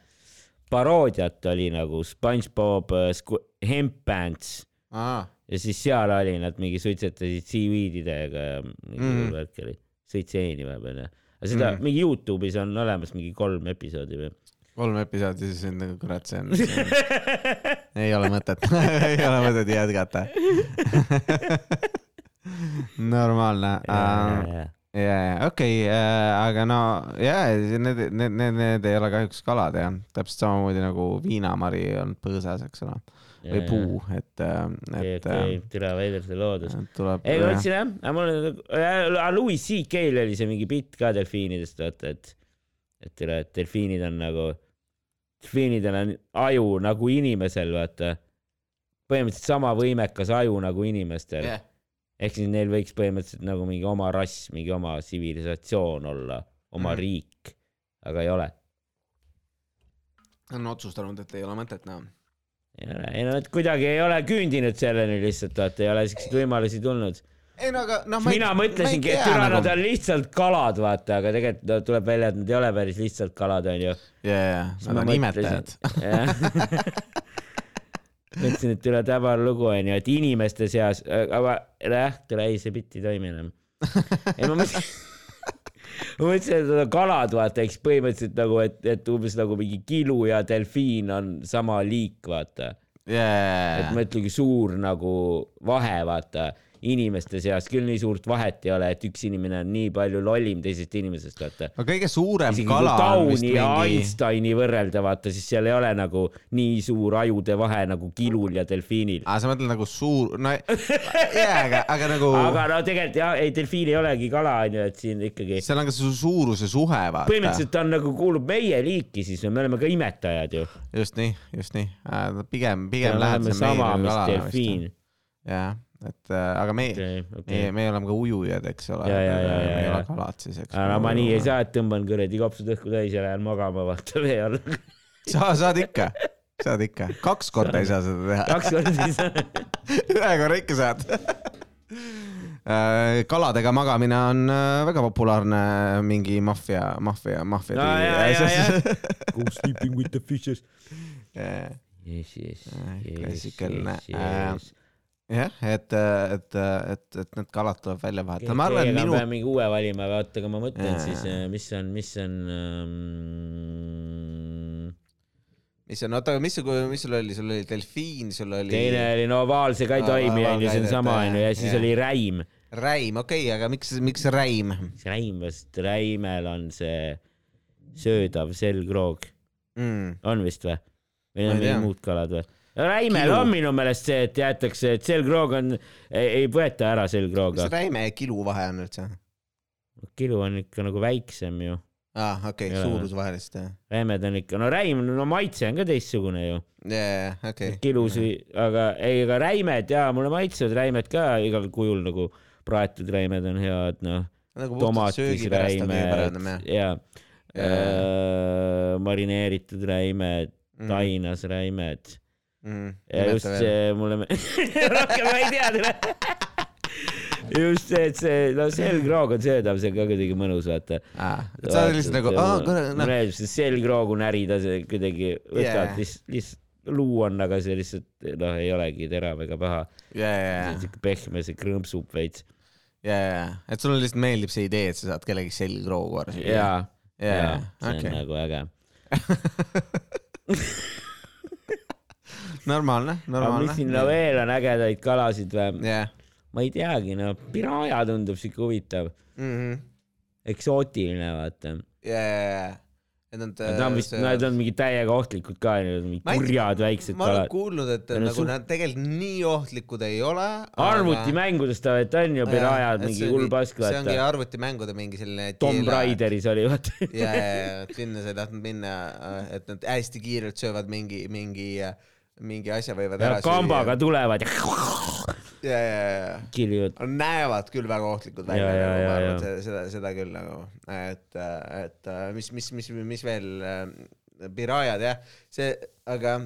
paroodiat oli nagu SpongeBob äh, Squ- Hemp Pants aa, ja siis seal oli, nad mingi suitsetasid seaweed'idega ja mingi Mm. värk oli, sõid seeni vahepeal ja. aga seda Mm. mingi Youtube'is on olemas mingi kolm episoodi või? kolm episoodi, siis on nagu kurat, see on, on, ei ole mõtet ei ole mõtet jätkata. normaalne. ja, ja okei, aga no ja, need, need, need, need ei ole kahjuks kalad jah, täpselt samamoodi nagu viinamari on põõsas, eks ole, või puu, et, okei, et tere veider see loodus. ei, ma mõtlesin jah, aga mul on, Louis CK-l oli see mingi bitt ka delfiinidest, vaata, et, et tere, et delfiinid on nagu, delfiinidel on aju nagu inimesel, vaata. põhimõtteliselt sama võimekas aju nagu inimestel yeah.. Ehk siis neil võiks põhimõtteliselt nagu mingi oma rass, mingi oma tsivilisatsioon olla, oma mm. riik, aga ei ole. on otsustanud, et ei ole mõtet näha. ei ole, ei no et kuidagi ei ole küündinud selleni lihtsalt, vaata, ei ole siukseid võimalusi tulnud. ei no aga noh, mina mõtlesingi, et türa nad on lihtsalt kalad, vaata, aga tegelikult no, tuleb välja, et nad ei ole päris lihtsalt kalad, onju. ja, ja, nad on imetajad. mõtlesin, et üle täbar lugu onju, et inimeste seas, aga jah, tule ei, see bitt ei toimi enam. ei ma mõtlesin, ma mõtlesin, et need kalad, vaata, eks põhimõtteliselt nagu, et, et umbes nagu mingi kilu ja delfiin on sama liik, vaata. et jaa, mõtle, kui suur nagu vahe, vaata inimeste seas küll nii suurt vahet ei ole, et üks inimene on nii palju lollim teisest inimesest, vaata. no kõige suurem isegi kala on vist mingi, Einsteini võrrelda, vaata, siis seal ei ole nagu nii suur ajude vahe nagu kilul ja delfiinil. aa, sa mõtled nagu suur, no jaa, aga, aga nagu, aga no tegelikult jah, ei delfiin ei olegi kala onju, et siin ikkagi seal on ka see suuruse suhe, vaata. põhimõtteliselt ta on nagu kuulub meie liiki siis, me oleme ka imetajad ju. just nii, just nii, pigem, pigem me lähed oleme sama, mis delfiin. jah, et äh, aga me okei, me, okei. me oleme ka ujujad, eks ole. Ja, ja, ja, me ja, ei ole kalad siis, eks. aga no ma nii ei. saa, et tõmban kuradi kopsud õhku täis ja lähen magama, vaata vee all. sa saad ikka, saad ikka, kaks korda ei saa seda teha, kaks korda ei saa. ühe korra ikka saad. kaladega magamine on äh, väga populaarne mingi maffia, maffia, maffia jaa. Go sleeping with the fishes. jah, Yes, yes, Äh, yes, klassikaline. yes, yes. et, et, et, et need kalad tuleb välja vahetada, ma arvan, et aga minu pean mingi uue valima, vaata, aga ma mõtlen Jaa. siis, mis on, mis on ähm,, mis on, oota, mis sul, mis sul oli, sul oli delfiin, sul oli teine oli no vaal see ka ei toimi onju, see on sama onju ja siis jah. oli räim. räim, okei okay,, aga miks, miks räim? mis räim, sest räimel on see söödav selgroog, Mm. on vist või? või on mingid muud kalad või? Räimel Kilu. on minu meelest see, et jäetakse, et selgroog on, ei võeta ära selgrooga mis. räime ja kilu vahe on üldse? kilu on ikka nagu väiksem ju. aa, okei Jaa. okay,, suurusvahelist jah. räimed on ikka, no räim, no maitse on ka teistsugune ju. jaa, okei. kilusi, aga ei, aga räimed ja mulle maitsevad räimed ka igal kujul nagu praetud räimed on head, noh, nagu puhtalt söögi pärast on kõige parem jah. ja Jaa. äh, marineeritud räimed, Mm. tainasräimed mm,. ja just see mulle, rohkem ma ei tea. just see, et see, no selgroog on söödav, see on ka kuidagi mõnus, vaata. et sa oled lihtsalt nagu, aa, kuule, noh, mulle meeldib see selgroogu närida, see kuidagi võtad yeah. lihtsalt, lihtsalt luu on, aga see lihtsalt noh, ei olegi terav ega paha. ja, ja, ja, siuke pehme, see krõmpsub veits. ja, ja, et sulle lihtsalt meeldib see idee, et sa saad kellegi selgroogu ära süüa. jaa jaa, see on nagu äge. normaalne, aga mis normaalne. sinna veel on ägedaid kalasid või? jah. ma ei teagi, no piraaja tundub siuke huvitav, Mhm. eksootiline, vaata. ja, ja, ja, et nad. On vist, nad on mingid täiega ohtlikud ka, mingid kurjad väiksed ma olen kalad. kuulnud, et Ja no nagu su- nad tegelikult nii ohtlikud ei ole. arvutimängudes ta, et on ju pirajad, mingi hull pask, see ongi arvutimängude mingi selline. Tomb. Raideris oli, vaata. ja, ja, ja, sinna sa ei tahtnud minna, et nad hästi kiirelt söövad mingi, mingi, mingi asja võivad ja ära kambaga tulevad ja ja, ja, ja, kiljuvad. Näevad küll väga ohtlikud Ja, välja, ja, nagu ma arvan, ja. seda, seda, küll nagu, et, et mis, mis, mis, mis veel, pirajad jah, see, aga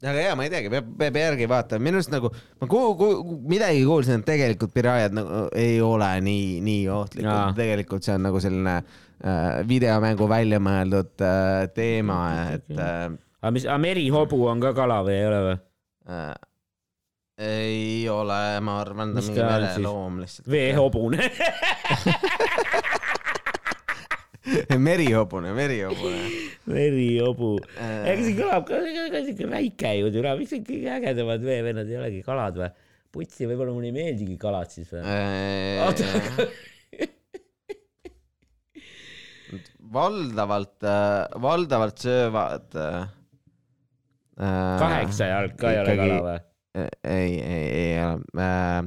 aga jaa, ma ei teagi, peab, peab järgi vaatama, minu arust nagu ma ku-, ku-, midagi kuulsin, et tegelikult pirajad nagu ei ole nii, nii ohtlikud. Tegelikult see on nagu selline äh, videomängu välja mõeldud äh, teema, et äh, aga mis, aga merihobu on ka kala või ei ole või? äh, ei ole, ma arvan, ta on mingi mereloom lihtsalt. veehobune. merihobune, merihobune merihobu. Äh. ega see kõlab ka, ka siuke väike ju, türa, miks need kõige ägedamad veevennad ei olegi kalad või? putsi, võib-olla mulle ei meeldigi kalad siis või? Äh, oota, valdavalt, valdavalt söövad äh,. Kaheksa jalg ka ei ole ikkagi- kala või? ei, ei, ei ole äh,.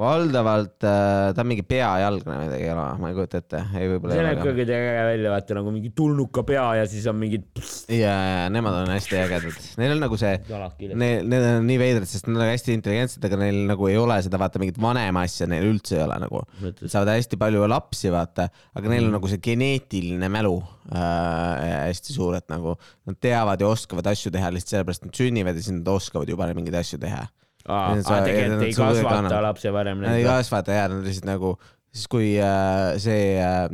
Valdavalt äh, ta on mingi peajalgne midagi ei ole, ma ei kujuta ette, ei võib-olla see näeb ka kuidagi äge välja, vaata nagu mingi tulnuka pea ja siis on mingid ja, ja nemad on hästi ägedad, neil on nagu see küljes. Need, on nii veidrad, sest nad on hästi intelligentsed, aga neil nagu ei ole seda, vaata mingit vanema asja neil üldse ei ole nagu. Nad saavad hästi palju lapsi, vaata, aga neil Mm. on nagu see geneetiline mälu äh, hästi suur, et nagu nad teavad ja oskavad asju teha lihtsalt sellepärast, et nad sünnivad ja siis nad oskavad juba mingeid asju teha. aa, tegelikult ei kasvata lapse varem Nad ei kasvata ja nad lihtsalt nagu, siis kui äh, see äh,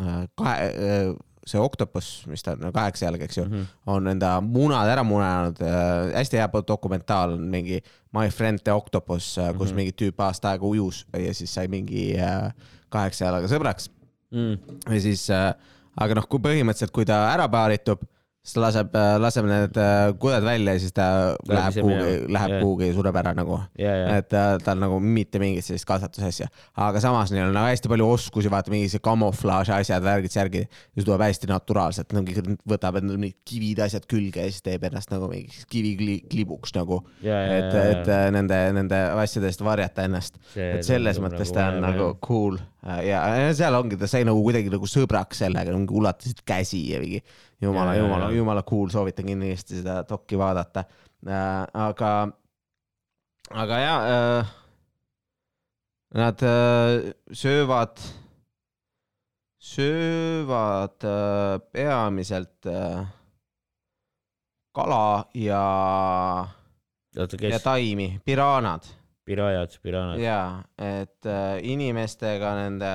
äh, kahe äh,, see oktopus, mis ta on, kaheksa jalga, eks ju Mhm. on enda munad ära munanud äh,, hästi hea dokumentaal on mingi My Friend the Octopus äh,, kus Mhm. mingi tüüp aasta aega ujus ja siis sai mingi äh, kaheksa jalaga sõbraks Mm. ja siis äh,, aga noh, kui põhimõtteliselt, kui ta ära paaritub, siis ta laseb, laseb need äh, kuded välja ja siis ta läheb ise kuhugi minema., läheb Jah. kuhugi ja sureb ära nagu. Ja, ja, et äh, tal nagu mitte mingit sellist kasvatusasja, aga samas neil on nagu hästi palju oskusi, vaata mingi see kamuflaaži asjad, värgid, särgid ja see tuleb hästi naturaalselt, nagu võtab endale mingid kivid, asjad külge ja siis teeb ennast nagu mingi kiviklibuks nagu, ja, ja, et, et äh, nende, nende asjade eest varjata ennast, et selles mõttes ta on nagu cool. Ja ja seal ongi, ta sai nagu kuidagi nagu sõbraks sellega, nagu ulatasid käsi ja mingi jumala, jumala, jumala cool, soovitan kindlasti seda dokki vaadata äh,. aga, aga ja äh,, nad äh, söövad, söövad äh, peamiselt äh, kala ja, ja taimi, piraanad pirajad, piranad. jaa, et äh, inimestega nende,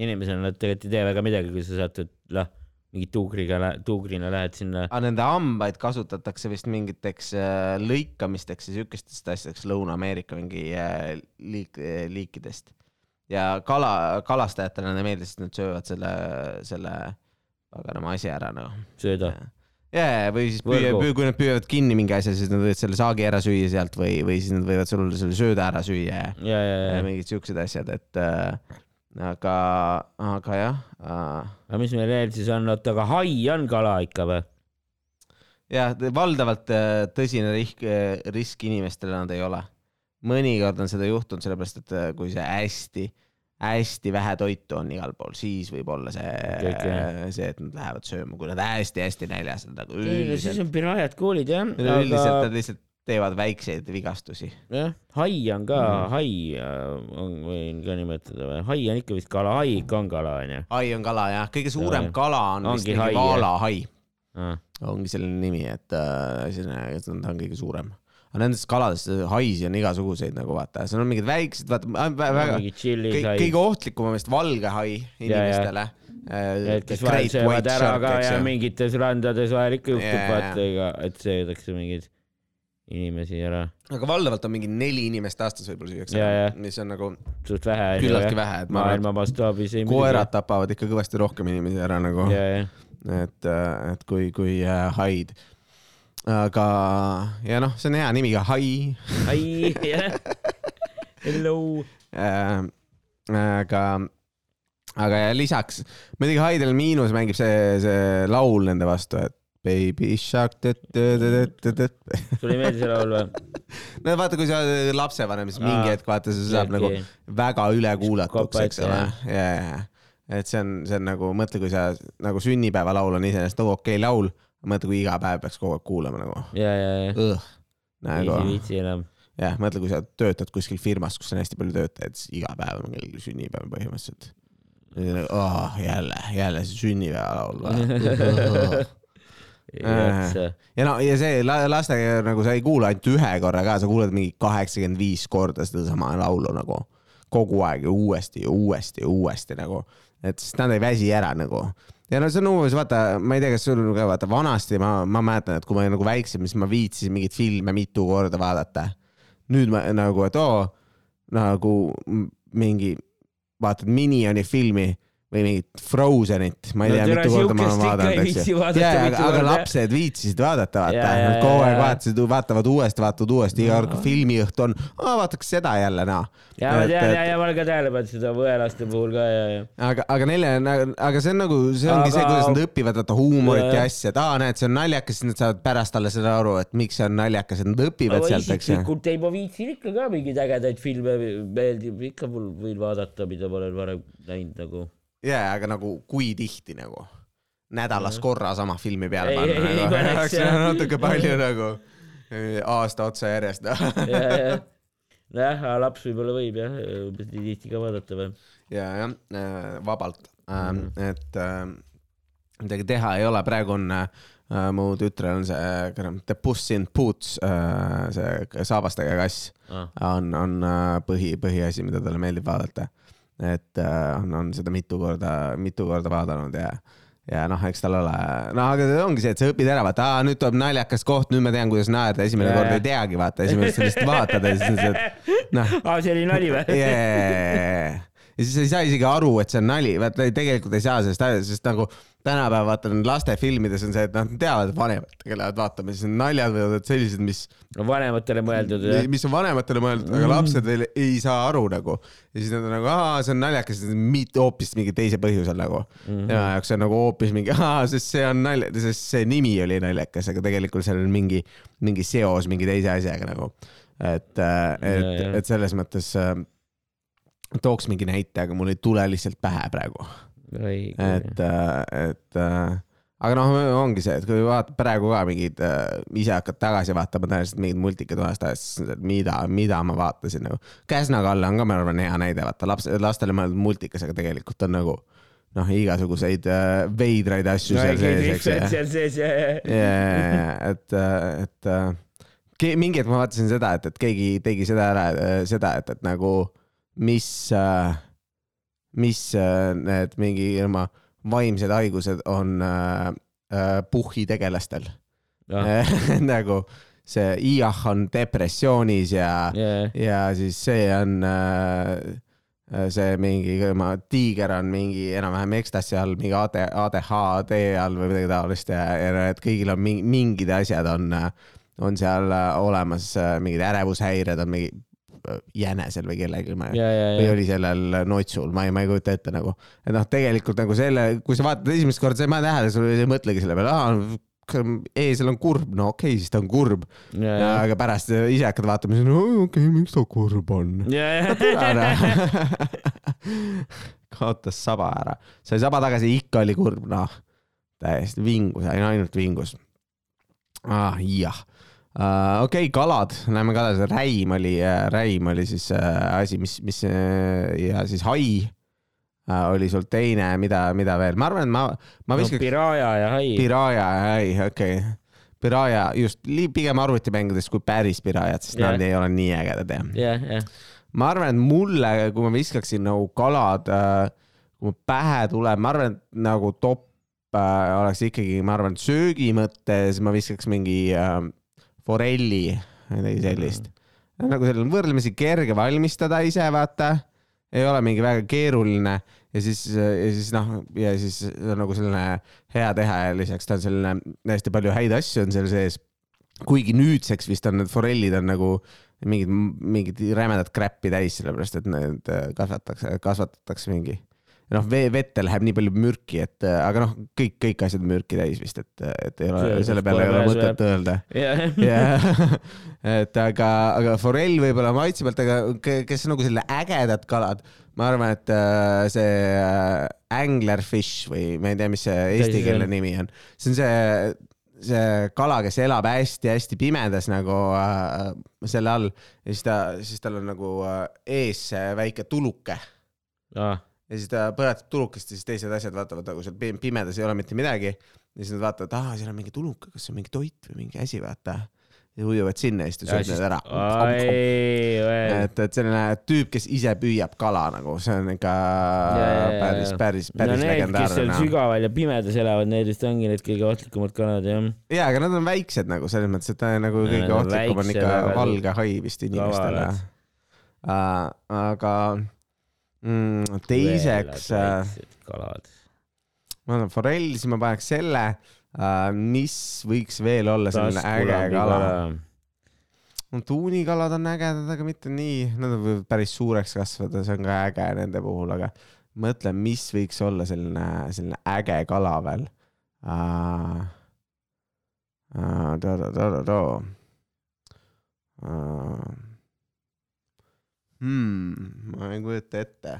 inimesena nad tegelikult ei tee väga midagi, kui sa satud, noh, mingi tuugriga, tuugrina lähed sinna. aga nende hambaid kasutatakse vist mingiteks äh, lõikamisteks ja siukestest asjadeks Lõuna-Ameerika mingi äh, liik-, liikidest. ja kala, kalastajatele neile meeldis, et nad söövad selle, selle paganama asja ära nagu. sööda. jaa, või siis püüa, püüa, kui nad püüavad kinni mingi asja, siis nad võivad selle saagi ära süüa sealt või, või siis nad võivad sul selle sööda ära süüa ja ja, ja, ja ja, mingid siuksed asjad, et äh, aga, aga jah äh,, aga mis meil veel siis on, oota, aga hai on kala ikka või? jah, valdavalt äh, tõsine risk, risk inimestele nad ei ole. mõnikord on seda juhtunud, sellepärast et äh, kui see hästi, hästi vähe toitu on igal pool, siis võib olla see jah., see, et nad lähevad sööma, kui nad hästi-hästi näljas on, nagu no siis üldiselt, on pirajad koolid jah, üldiselt aga nad lihtsalt teevad väikseid vigastusi. jah, hai on ka mm., hai äh, on, võin ka nimetada või, hai on ikka vist kala, hai ikka on kala onju hai on kala jah, kõige suurem Jah. kala on vist mingi vaalahai, ah.. ongi selline nimi, et äh, selline, ta on kõige suurem. aga nendest kaladest, haisi on igasuguseid nagu vaata, seal on mingid väiksed, vaata äh, väga hai, kõige ohtlikum on vist valge hai inimestele. et kes vahel söövad ära ka ja mingites randades vahel ikka juhtub Jaa, vaata, et söödakse mingeid inimesi ära, aga valdavalt on mingi neli inimest aastas võib-olla süüakse jaa., mis on nagu suht vähe küllaltki vähe, et ma arvan, mastaabis ei et koerad tapavad ikka kõvasti rohkem inimesi ära nagu, ja, ja, et, et kui, kui äh, haid. aga, ja noh, see on hea nimi ka, hai. Hai, jah, hello, äh,. aga, aga ja lisaks muidugi haidel miinus mängib see, see laul nende vastu, et Baby shark, sulle ei meeldi see laul või? no vaata, kui sa oled lapsevanem, siis mingi hetk vaata, sa saab nagu väga ülekuulatuks, eks ole. ja, ja, et see on, see on nagu, mõtle, kui sa nagu sünnipäevalaul on iseenesest nagu okei laul, mõtle, kui iga päev peaks kogu aeg kuulama nagu. ja, ja, ja, nagu ei viitsi enam. jah, mõtle, kui sa töötad kuskil firmas, kus on hästi palju töötajaid, siis iga päev on kellelgi sünnipäev põhimõtteliselt. Oh, jälle, jälle see sünnipäevalaul? ja no ja see la- lastega nagu sa ei kuula ainult ühe korra ka, sa kuulad mingi kaheksakümmend viis korda sedasama laulu nagu. Kogu aeg ja uuesti ja uuesti ja uuesti nagu, et siis nad ei väsi ära nagu. Ja no see on umbes vaata, ma ei tea, kas sul ka vaata vanasti ma, ma mäletan, et kui ma olin nagu väiksem, siis ma viitsisin mingeid filme mitu korda vaadata. nüüd ma nagu, et oo nagu mingi vaatad Minioni filmi või mingit Frozenit, ma ei No tea, mitu korda ma olen vaadanud, eks ju. vaadata ja, mitu aga, aga lapsed viitsisid vaadata, vaata Ja, ja,, kogu aeg vaatasid, vaatavad uuesti, vaatavad uuesti, iga kord kui filmiõhtu on, vaataks seda jälle noh. ja ma tean ja, ja ma olen ka tähele pannud seda võelaste puhul ka ja, ja. aga, aga neile, aga see on nagu, see ongi Aga- see, kuidas nad õpivad vaata huumorit ja asja, et aa, näed, see on naljakas, siis nad saavad pärast alles seda aru, et miks see on naljakas, et nad õpivad sealt, eks ju. isiklikult ei, ma viitsin ikka ka mingeid ägedaid filme, meeldib ikka mul võin vaadata, mida ma olen varem näinud nagu. jaa, aga nagu kui tihti nagu nädalas korra sama filmi peale panna ei, nagu, oleks jah. natuke palju nagu aasta otsa järjest. ja, nojah, laps võib-olla võib jah, umbes nii tihti ka vaadata või. ja, jah, vabalt ähm,, Mhm. et ähm, midagi teha ei ole, praegu on äh, mu tütrel on see äh, The Puss in Boots äh,, see saabastega kass Ah. on, on äh, põhi, põhiasi, mida talle meeldib vaadata. Et äh, on, on seda mitu korda, mitu korda vaadanud ja, ja noh, eks tal ole, no aga ongi see, et sa õpid ära, vaata, nüüd tuleb naljakas koht, nüüd ma tean, kuidas naerda, esimene kord ei teagi, vaata, esimene kord sa lihtsalt vaatad ja siis on see, et noh. Aa, see oli nali või? Ja siis sa ei saa isegi aru, et see on nali, vaata tegelikult ei saa sellest aru, sest nagu tänapäeval vaata lastefilmides on see, et nad teavad, et vanemad tegelevad vaatama, siis need naljad võivad olla sellised, mis, vanematele mõeldud mis on vanematele mõeldud, aga lapsed veel ei saa aru nagu. ja siis nad on nagu, aa, see on naljakas, hoopis mingi teise põhjusel nagu mm. -hmm. tema jaoks on nagu hoopis mingi, aa, sest see on nalja, sest see nimi oli naljakas, aga tegelikult seal on mingi, mingi seos mingi teise asjaga nagu. et, et Ja, ja., et selles mõttes äh, tooks mingi näite, aga mul ei tule lihtsalt pähe praegu, et, et äh, aga noh, ongi see, et kui vaatad praegu ka mingeid äh,, ise hakkad tagasi vaatama tõenäoliselt mingeid multikaid vanast ajast, siis et mida, mida ma vaatasin nagu. Käsna Kalle on ka, ma arvan, hea näide, vaata laps, lastele mõeldud multikas, aga tegelikult on nagu noh, igasuguseid äh, veidraid asju seal sees, eks ju. seal sees ja, ja, ja, et, et äh, ke- mingi hetk ma vaatasin seda, et, et keegi tegi seda ära, seda, et, et nagu mis, mis äh, need mingi oma vaimsed haigused on äh, äh, puhhi tegelastel. Ja, nagu see Iah on depressioonis ja, ja, ja siis see on äh, see mingi ma, tiiger on mingi enam-vähem ekstasi all, mingi AD, ADHD all või midagi taolist ja, ja et kõigil on mingi, mingid asjad on, on seal äh, olemas, mingid ärevushäired on mingi äh, jänesel või kellelgi, ma ja, ja, või ja, oli sellel notsul, ma ei, ma ei kujuta ette nagu, et noh, tegelikult nagu selle, kui sa vaatad esimest korda, sa ei pane tähele, sa ei mõtlegi selle peale, aa, eesel on kurb, no okei okay,, siis ta on kurb, aga pärast ise hakkad vaatama, siis no okei okay,, miks ta kurb on? Kaotas saba ära, sai saba tagasi, ikka oli kurb, noh, täiesti vingus, ainult vingus. Ah,. jah okei okay,, kalad, lähme kalade, räim oli, räim oli siis uh, asi, mis, mis ja siis hai oli sul teine, mida, mida veel, ma arvan, et ma, ma no viskaks no, Piraja ja Hai. Piraja, hai, okei okay.. Piraja just pigem arvutimängudes kui päris Pirajad, sest Jah. nad ei ole nii ägedad jah jah, jah, ma arvan, et mulle, kui ma viskaksin nagu kalad, kui pähe tuleb, ma arvan, et nagu top äh, oleks ikkagi, ma arvan, söögi mõttes ma viskaks mingi äh, forelli, midagi sellist nagu seal on võrdlemisi kerge valmistada ise, vaata, ei ole mingi väga keeruline ja siis, ja siis noh, ja siis see on nagu selline hea teha ja lisaks ta on selline hästi palju häid asju on seal sees. kuigi nüüdseks vist on need forellid on nagu mingid, mingid rämedad crap'i täis, sellepärast et need äh, kasvatatakse, kasvatatakse mingi. noh, vee, vette läheb nii palju mürki, et äh, aga noh, kõik, kõik asjad mürki täis vist, et, et ei ole, selle peale ei ole mõtet öelda. Jah, et aga, aga forell võib-olla maitse pealt, aga ke- kes nagu selline ägedad kalad, ma arvan, et äh, see äh, anglerfish või ma ei tea, mis see eestikeelne nimi on, see on see, see kala, kes elab hästi-hästi pimedas nagu äh, selle all. Ja siis ta, siis tal on nagu äh, ees väike tuluke. Ah, ja siis ta põletab tulukest ja siis teised asjad vaatavad nagu seal pi- pimedas ei ole mitte midagi. ja siis nad vaatavad, aa, seal on mingi tuluke, kas see on mingi toit või mingi asi, vaata. ja ujuvad sinna ja siis ta sööb need ära. et, et selline tüüp, kes ise püüab kala nagu, see on ikka Ja, ja, ja, päris ja., päris, no päris need, kes legendaarne seal sügaval ja pimedas elavad, need vist ongi need kõige ohtlikumad kalad, jah. ja, aga nad on väiksed nagu selles mõttes, et on nagu kõige on ohtlikum on ikka valge hai vist inimestele kavalad.. aga mm, teiseks, kalad. ma arvan forell, siis ma paneks selle, mis võiks veel olla selline äge kala. no tuunikalad on ägedad, aga mitte nii, nad võivad päris suureks kasvada, see on ka äge nende puhul, aga mõtlen, mis võiks olla selline, selline äge kala veel uh,. Uh, to, to, to, to, to. Uh, hmm, ma ei kujuta ette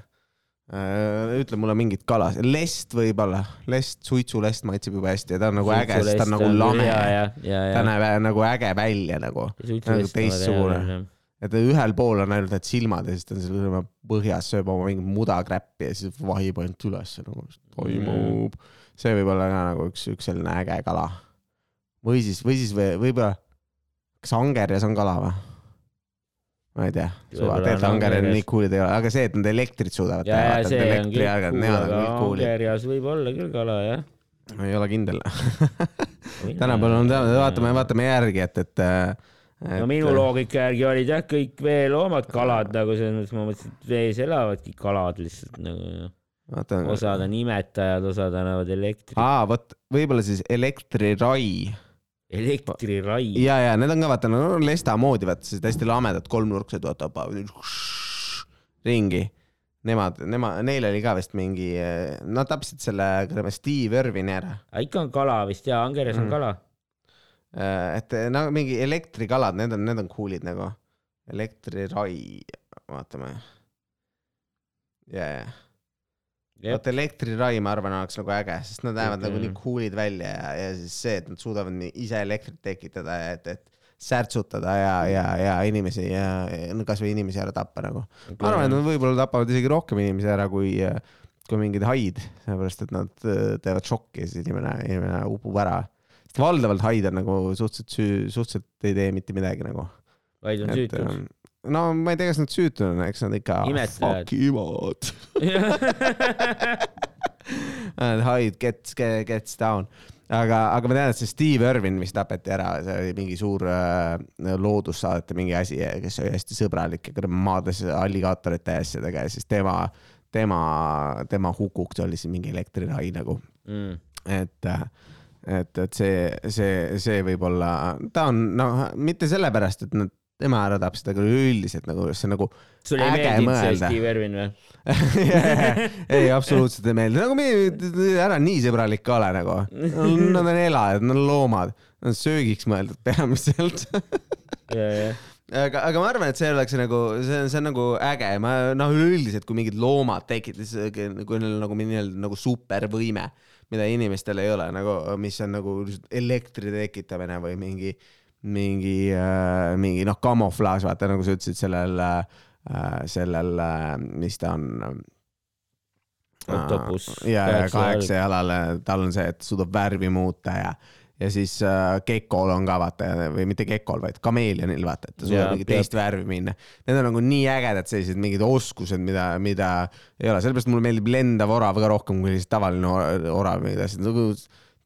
uh,. ütle mulle mingit kala, lest võib-olla, lest, suitsulest maitseb jube hästi ja ta on nagu äge, sest ta on nagu lame. ta näeb nagu äge välja nagu, nagu teistsugune. et ühel pool on ainult need silmad ja siis ta on seal põhjas, sööb oma mingit mudakräppi ja siis vahib ainult üles nagu, toimub mm.. see võib olla ka nagu üks, üks selline äge kala. või siis, või siis või, võib-olla, kas angerjas on kala või? Ma ei tea, suva, tegelikult on angerjad nii cool'id ei ole, aga see, et nad elektrit suudavad ja, ja vaata, et elektrijalgad, nemad on kõik cool'id. angerjas võib olla küll kala, jah. ei ole kindel. tänapäeval on, vaatame, vaatame järgi, et, et, et. no minu loogika järgi olid jah, kõik veeloomad kalad nagu selles mõttes, ma mõtlesin, et vees elavadki kalad lihtsalt nagu, vaata. osad on imetajad, osad annavad elektrit, aa, vot võib-olla siis elektrirai elektrirai. ja, ja need on ka vaata, no lesta moodi, vaata sellised hästi lamedad kolmnurksed, vaata ringi. Nemad, nema, neil oli ka vist mingi, nad tapsid selle Steve Irvini ära. ikka on kala vist ja, angerjas on Mm. kala. et no mingi elektrikalad, need on, need on cool'id nagu. elektrirai, vaatame. ja, ja, vot elektrirai, ma arvan, oleks nagu äge, sest nad näevad nagu nii cool'id välja ja, ja siis see, et nad suudavad nii ise elektrit tekitada ja et, et särtsutada ja, ja, ja inimesi ja, ja no kasvõi inimesi ära tappa nagu. ma arvan, et nad võib-olla tapavad isegi rohkem inimesi ära kui, kui mingid haid, sellepärast et nad äh, teevad šokki ja siis inimene, inimene upub ära. sest valdavalt haid on nagu suhteliselt süü, suhteliselt ei tee mitte midagi nagu. vaid on süütud. No ma ei tea, kas nad süütud on, eks nad ikka fuck ivad. haid gets, gets down. aga, aga ma tean, et see Steve Irwin, mis tapeti ära, see oli mingi suur äh, loodussaadete mingi asi, kes oli hästi sõbralik ja maadles alligaatorite ja asjadega ja siis tema, tema, tema hukuks oli siis mingi elektrirai nagu, mm.. et, et, et see, see, see võib olla, ta on noh, mitte sellepärast, et nad, tema ära tapsid, aga üleüldiselt nagu see nagu sulle ei meeldinud see. Steve Irwin või? ei, absoluutselt ei meeldi, nagu me ära nii sõbralik ka ole nagu. Nad on elajad, nad on loomad, nad on söögiks mõeldud peamiselt. aga, aga ma arvan, et see oleks nagu, see on, see on nagu äge, ma noh, üleüldiselt, kui mingid loomad tekitavad, kui neil on nagu nii-öelda nagu supervõime, mida inimestel ei ole nagu, mis on nagu elektri tekitamine või mingi, mingi äh,, mingi noh, kamuflaaž, vaata nagu sa ütlesid sellel äh,, sellel äh,, mis ta on Oktopus, ja, ja kaheksa kaheksa jalal, tal on see, et suudab värvi muuta ja, ja siis äh, gekol on ka vaata või mitte gekol, vaid kameelionil vaata, et ta suudab mingi teist värvi minna. Need on nagu nii ägedad sellised mingid oskused, mida, mida ei ole, sellepärast mulle meeldib lendav orav ka rohkem kui lihtsalt tavaline or- orav, mingid asjad. Nagu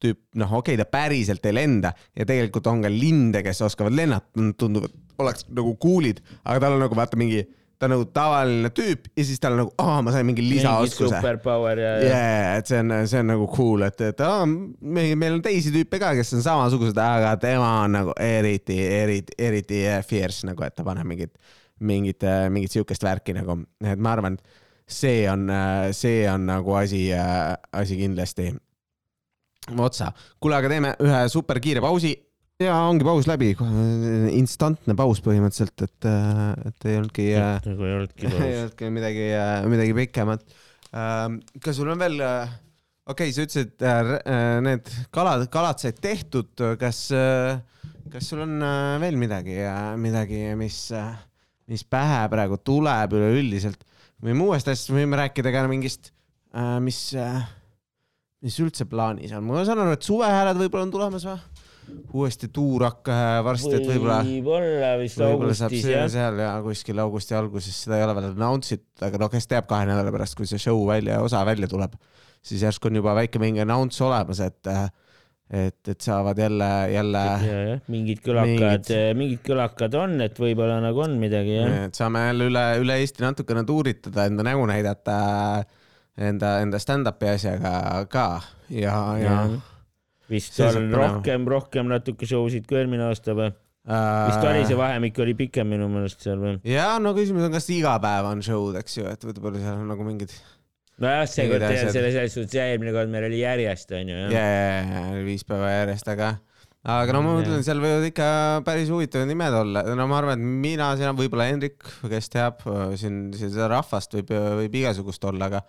tüüp, noh, okei okay,, ta päriselt ei lenda ja tegelikult on ka linde, kes oskavad lennata, tunduvad, oleks nagu cool'id, aga tal on nagu vaata mingi, ta on nagu tavaline tüüp ja siis tal on nagu, aa, ma sain mingi mingi lisaoskuse. superpower ja, ja yeah,, et see on, see on nagu cool, et, et aa, meil, meil on teisi tüüpe ka, kes on samasugused, aga tema on nagu eriti, eriti, eriti fierce nagu, et ta paneb mingit, mingit, mingit siukest värki nagu, et ma arvan, et see on, see on nagu asi, asi kindlasti otsa. kuule, aga teeme ühe super kiire pausi. Ja ongi paus läbi, instantne paus põhimõtteliselt, et, et ei olnudki äh, nagu ei olnudki ei olnudki midagi, midagi pikemat. kas sul on veel, okei okay,, sa ütlesid, need kalad, kalad said tehtud, kas, kas sul on äh, veel midagi, midagi, mis, mis pähe praegu tuleb üleüldiselt? Või muust asjast võime rääkida ka mingist, mis, mis üldse plaanis on, ma saan aru, et suvehääled võib-olla on tulemas või? uuesti tuur hakka varsti, et võib-olla võib-olla vist saab augustis jah. seal ja kuskil augusti alguses, seda ei ole veel announce itud, aga no kes teab kahe nädala pärast, kui see show välja, osa välja tuleb, siis järsku on juba väike mingi announce olemas, et, et, et saavad jälle, jälle, mingid kõlakad, mingid kõlakad on, et võib-olla nagu on midagi jah. et saame jälle üle, üle Eesti natukene tuuritada, enda nägu näidata, enda, enda stand-up'i asjaga ka. Ja, ja vist See saab on rohkem, rohkem natuke show sid kui eelmine aasta või? vist oli see vahemik oli pikem minu meelest seal või? ja no küsimus on, kas iga päev on show'd, eks ju, et võib-olla seal on nagu mingid nojah, seekord selles selles suhtes jah, eelmine kord meil oli järjest onju ja, ja, ja viis päeva järjest, aga, aga no ma mõtlen, seal võivad ikka päris huvitavad nimed olla, no ma arvan, et mina, sina, võib-olla Hendrik, kes teab, siin, siin seda rahvast võib, võib igasugust olla, aga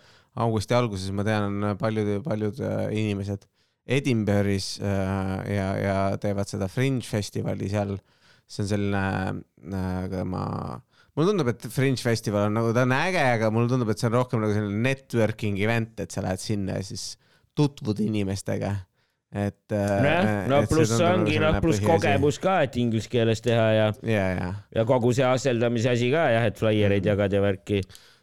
augusti alguses ma tean, paljud, paljud äh, inimesed Edinburgh'is äh, ja, ja teevad seda Fringe festivali seal. see on selline, aga ma, mulle tundub, et Fringe festival on nagu, ta on äge, aga mulle tundub, et see on rohkem nagu selline networking event, et sa lähed sinna ja siis tutvud inimestega. et. nojah, no pluss ongi noh, pluss. kogemus ka, et inglise keeles teha ja, ja, ja, ja kogu see asteldamise asi ka jah, et flaiereid jagada ja värki.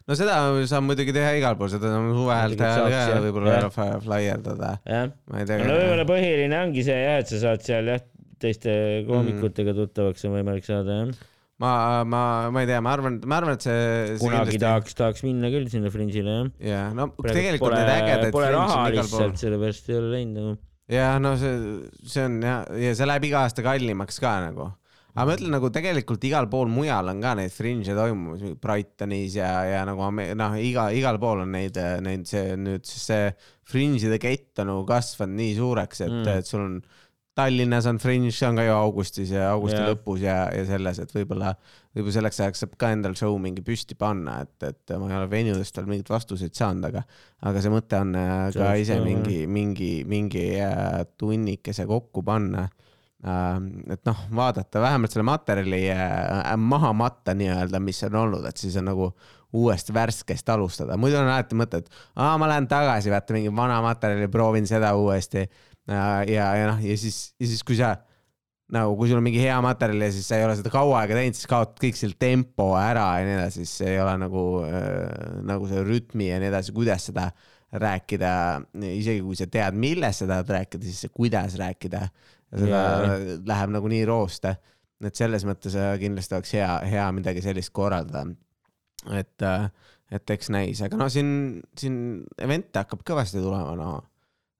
no seda saab muidugi teha igal pool, seda on suve ajal ka jah. võib-olla fly- flaierdada. ma ei tea no. võib-olla põhiline ongi see jah, et sa saad seal jah, teiste koomikutega tuttavaks on võimalik saada jah. ma, ma, ma ei tea, ma arvan, ma arvan, et see, see. kunagi. tahaks, tahaks minna küll sinna Fringe'ile jah. jah, no tegelikult pole need, ägedad. pole raha lihtsalt, sellepärast ei ole läinud nagu. jah, no see, see on ja, ja see läheb iga aasta kallimaks ka nagu. aga ma ütlen nagu tegelikult igal pool mujal on ka neid fringe'e toimumas, Brightonis ja, ja nagu noh, iga, igal pool on neid, neid see nüüd see fringe'ide kett on nagu kasvanud nii suureks, et mm., et sul on Tallinnas on Fringe, see on ka ju augustis ja augusti yeah. lõpus ja, ja selles, et võib-olla, võib-olla selleks ajaks saab ka endal show mingi püsti panna, et, et ma ei ole venudest veel mingeid vastuseid saanud, aga, aga see mõte on äh, See ka ise ka, mingi, mingi, mingi äh, tunnikese kokku panna. et noh, vaadata vähemalt selle materjali äh, maha matta nii-öelda, mis on olnud, et siis on nagu uuesti värskest alustada, muidu on alati mõte, et aa, ma lähen tagasi, vaata mingi vana materjali, proovin seda uuesti. ja, ja noh, ja siis, ja siis, kui sa nagu, kui sul on mingi hea materjal ja siis sa ei ole seda kaua aega teinud, siis kaotad kõik selle tempo ära ja nii edasi, siis ei ole nagu äh,, nagu see rütmi ja nii edasi, kuidas seda rääkida, isegi kui sa tead, millest sa tahad rääkida, siis kuidas rääkida, seda Jaa. läheb nagu nii rooste. et selles mõttes äh, kindlasti oleks hea, hea midagi sellist korraldada. et, et eks näis, aga no siin, siin event'e hakkab kõvasti tulema, no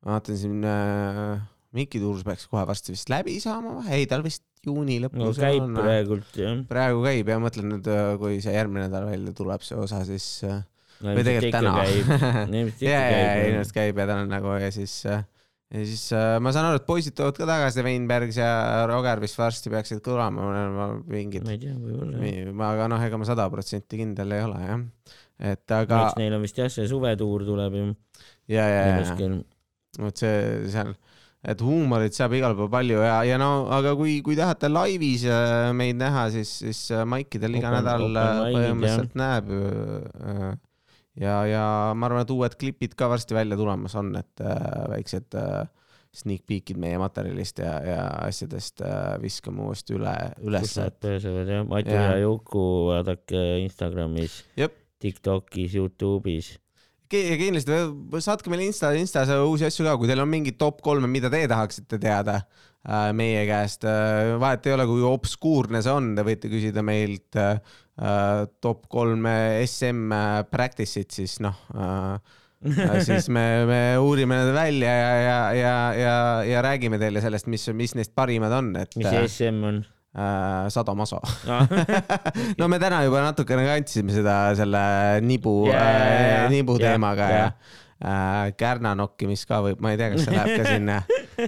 ma vaatan siin äh, Miki Tuurs peaks kohe varsti vist läbi saama või? ei, tal vist juuni no lõpus käib on. praegult jah. praegu käib ja mõtlen nüüd, kui see järgmine nädal välja tuleb, see osa, siis äh, no või tegelikult täna ja, ja, ja ilmselt käib ja täna nagu ja siis, ja siis äh, ma saan aru, et poisid tulevad ka tagasi, Weinbergs ja Roger vist varsti peaksid kõlama, mingid ma, ei tea, võib-olla. aga noh, ega ma sada protsenti kindel ei ole jah. et aga eks neil on vist jah, see suvetuur tuleb ju ja, ja, ja kuskil. Vot see seal, et huumorit saab igal pool palju ja, ja no aga kui, kui tahate laivis äh, meid näha, siis, siis äh, Maikidel iga Open- nädal open äh, põhimõtteliselt näeb. ja, ja ma arvan, et uued klipid ka varsti välja tulemas on, et väiksed sneak peek'id meie materjalist ja, ja asjadest viskame uuesti üle, kus ülesse nad. pääsevad jah, Jaa. ja Juku vaadake Instagramis Tiktokis, Youtube'is. Kindlasti saatke meile Insta, Instas uusi asju ka, kui teil on mingid top kolme, mida te tahaksite teada äh, meie käest. vahet ei ole, kui obskuurne see on, te võite küsida meilt äh, äh, top kolme SM practice'it, siis noh äh, äh, siis me, me uurime need välja ja, ja, ja, ja, ja räägime teile sellest, mis, mis neist parimad on, et mis see SM on? Äh, sadomaso. Ah, no me täna juba natukene kandsime seda selle nibu jaa, äh, nibu Jaa, teemaga jaa. ja äh, kärna nokkimist ka võib, ma ei tea, kas see läheb ka sinna,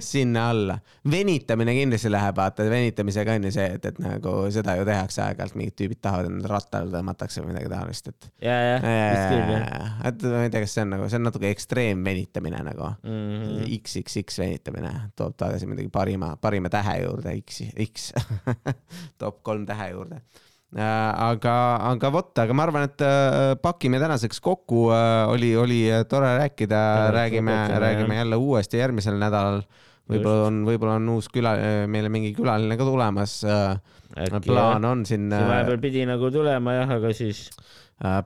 sinna alla. venitamine kindlasti läheb, vaata venitamisega on ju see, et, et nagu seda ju tehakse aeg-ajalt, mingid tüübid tahavad, et nad rattale tõmmatakse või midagi taolist, et. ja, jah, vist küll jah. et ma ei tea, kas see on nagu, see on natuke ekstreem venitamine nagu Mhm. XXX venitamine toob tagasi midagi parima, parima tähe juurde, X, X top kolm tähe juurde. aga, aga vot, aga ma arvan, et äh, pakime tänaseks kokku, oli, oli tore rääkida, räägime, räägime jälle uuesti järgmisel nädalal. võib-olla on, võib-olla on uus küla, meile mingi külaline ka tulemas. plaan on siin, vahepeal pidi nagu tulema jah, aga siis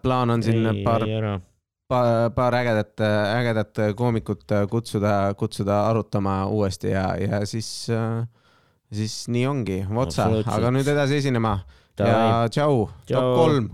plaan on siin ei, paar paar, paar ägedat, ägedat koomikut kutsuda, kutsuda arutama uuesti ja, ja siis, siis nii ongi, Absoluutselt. aga nüüd edasi esinema ja tšau, top kolm.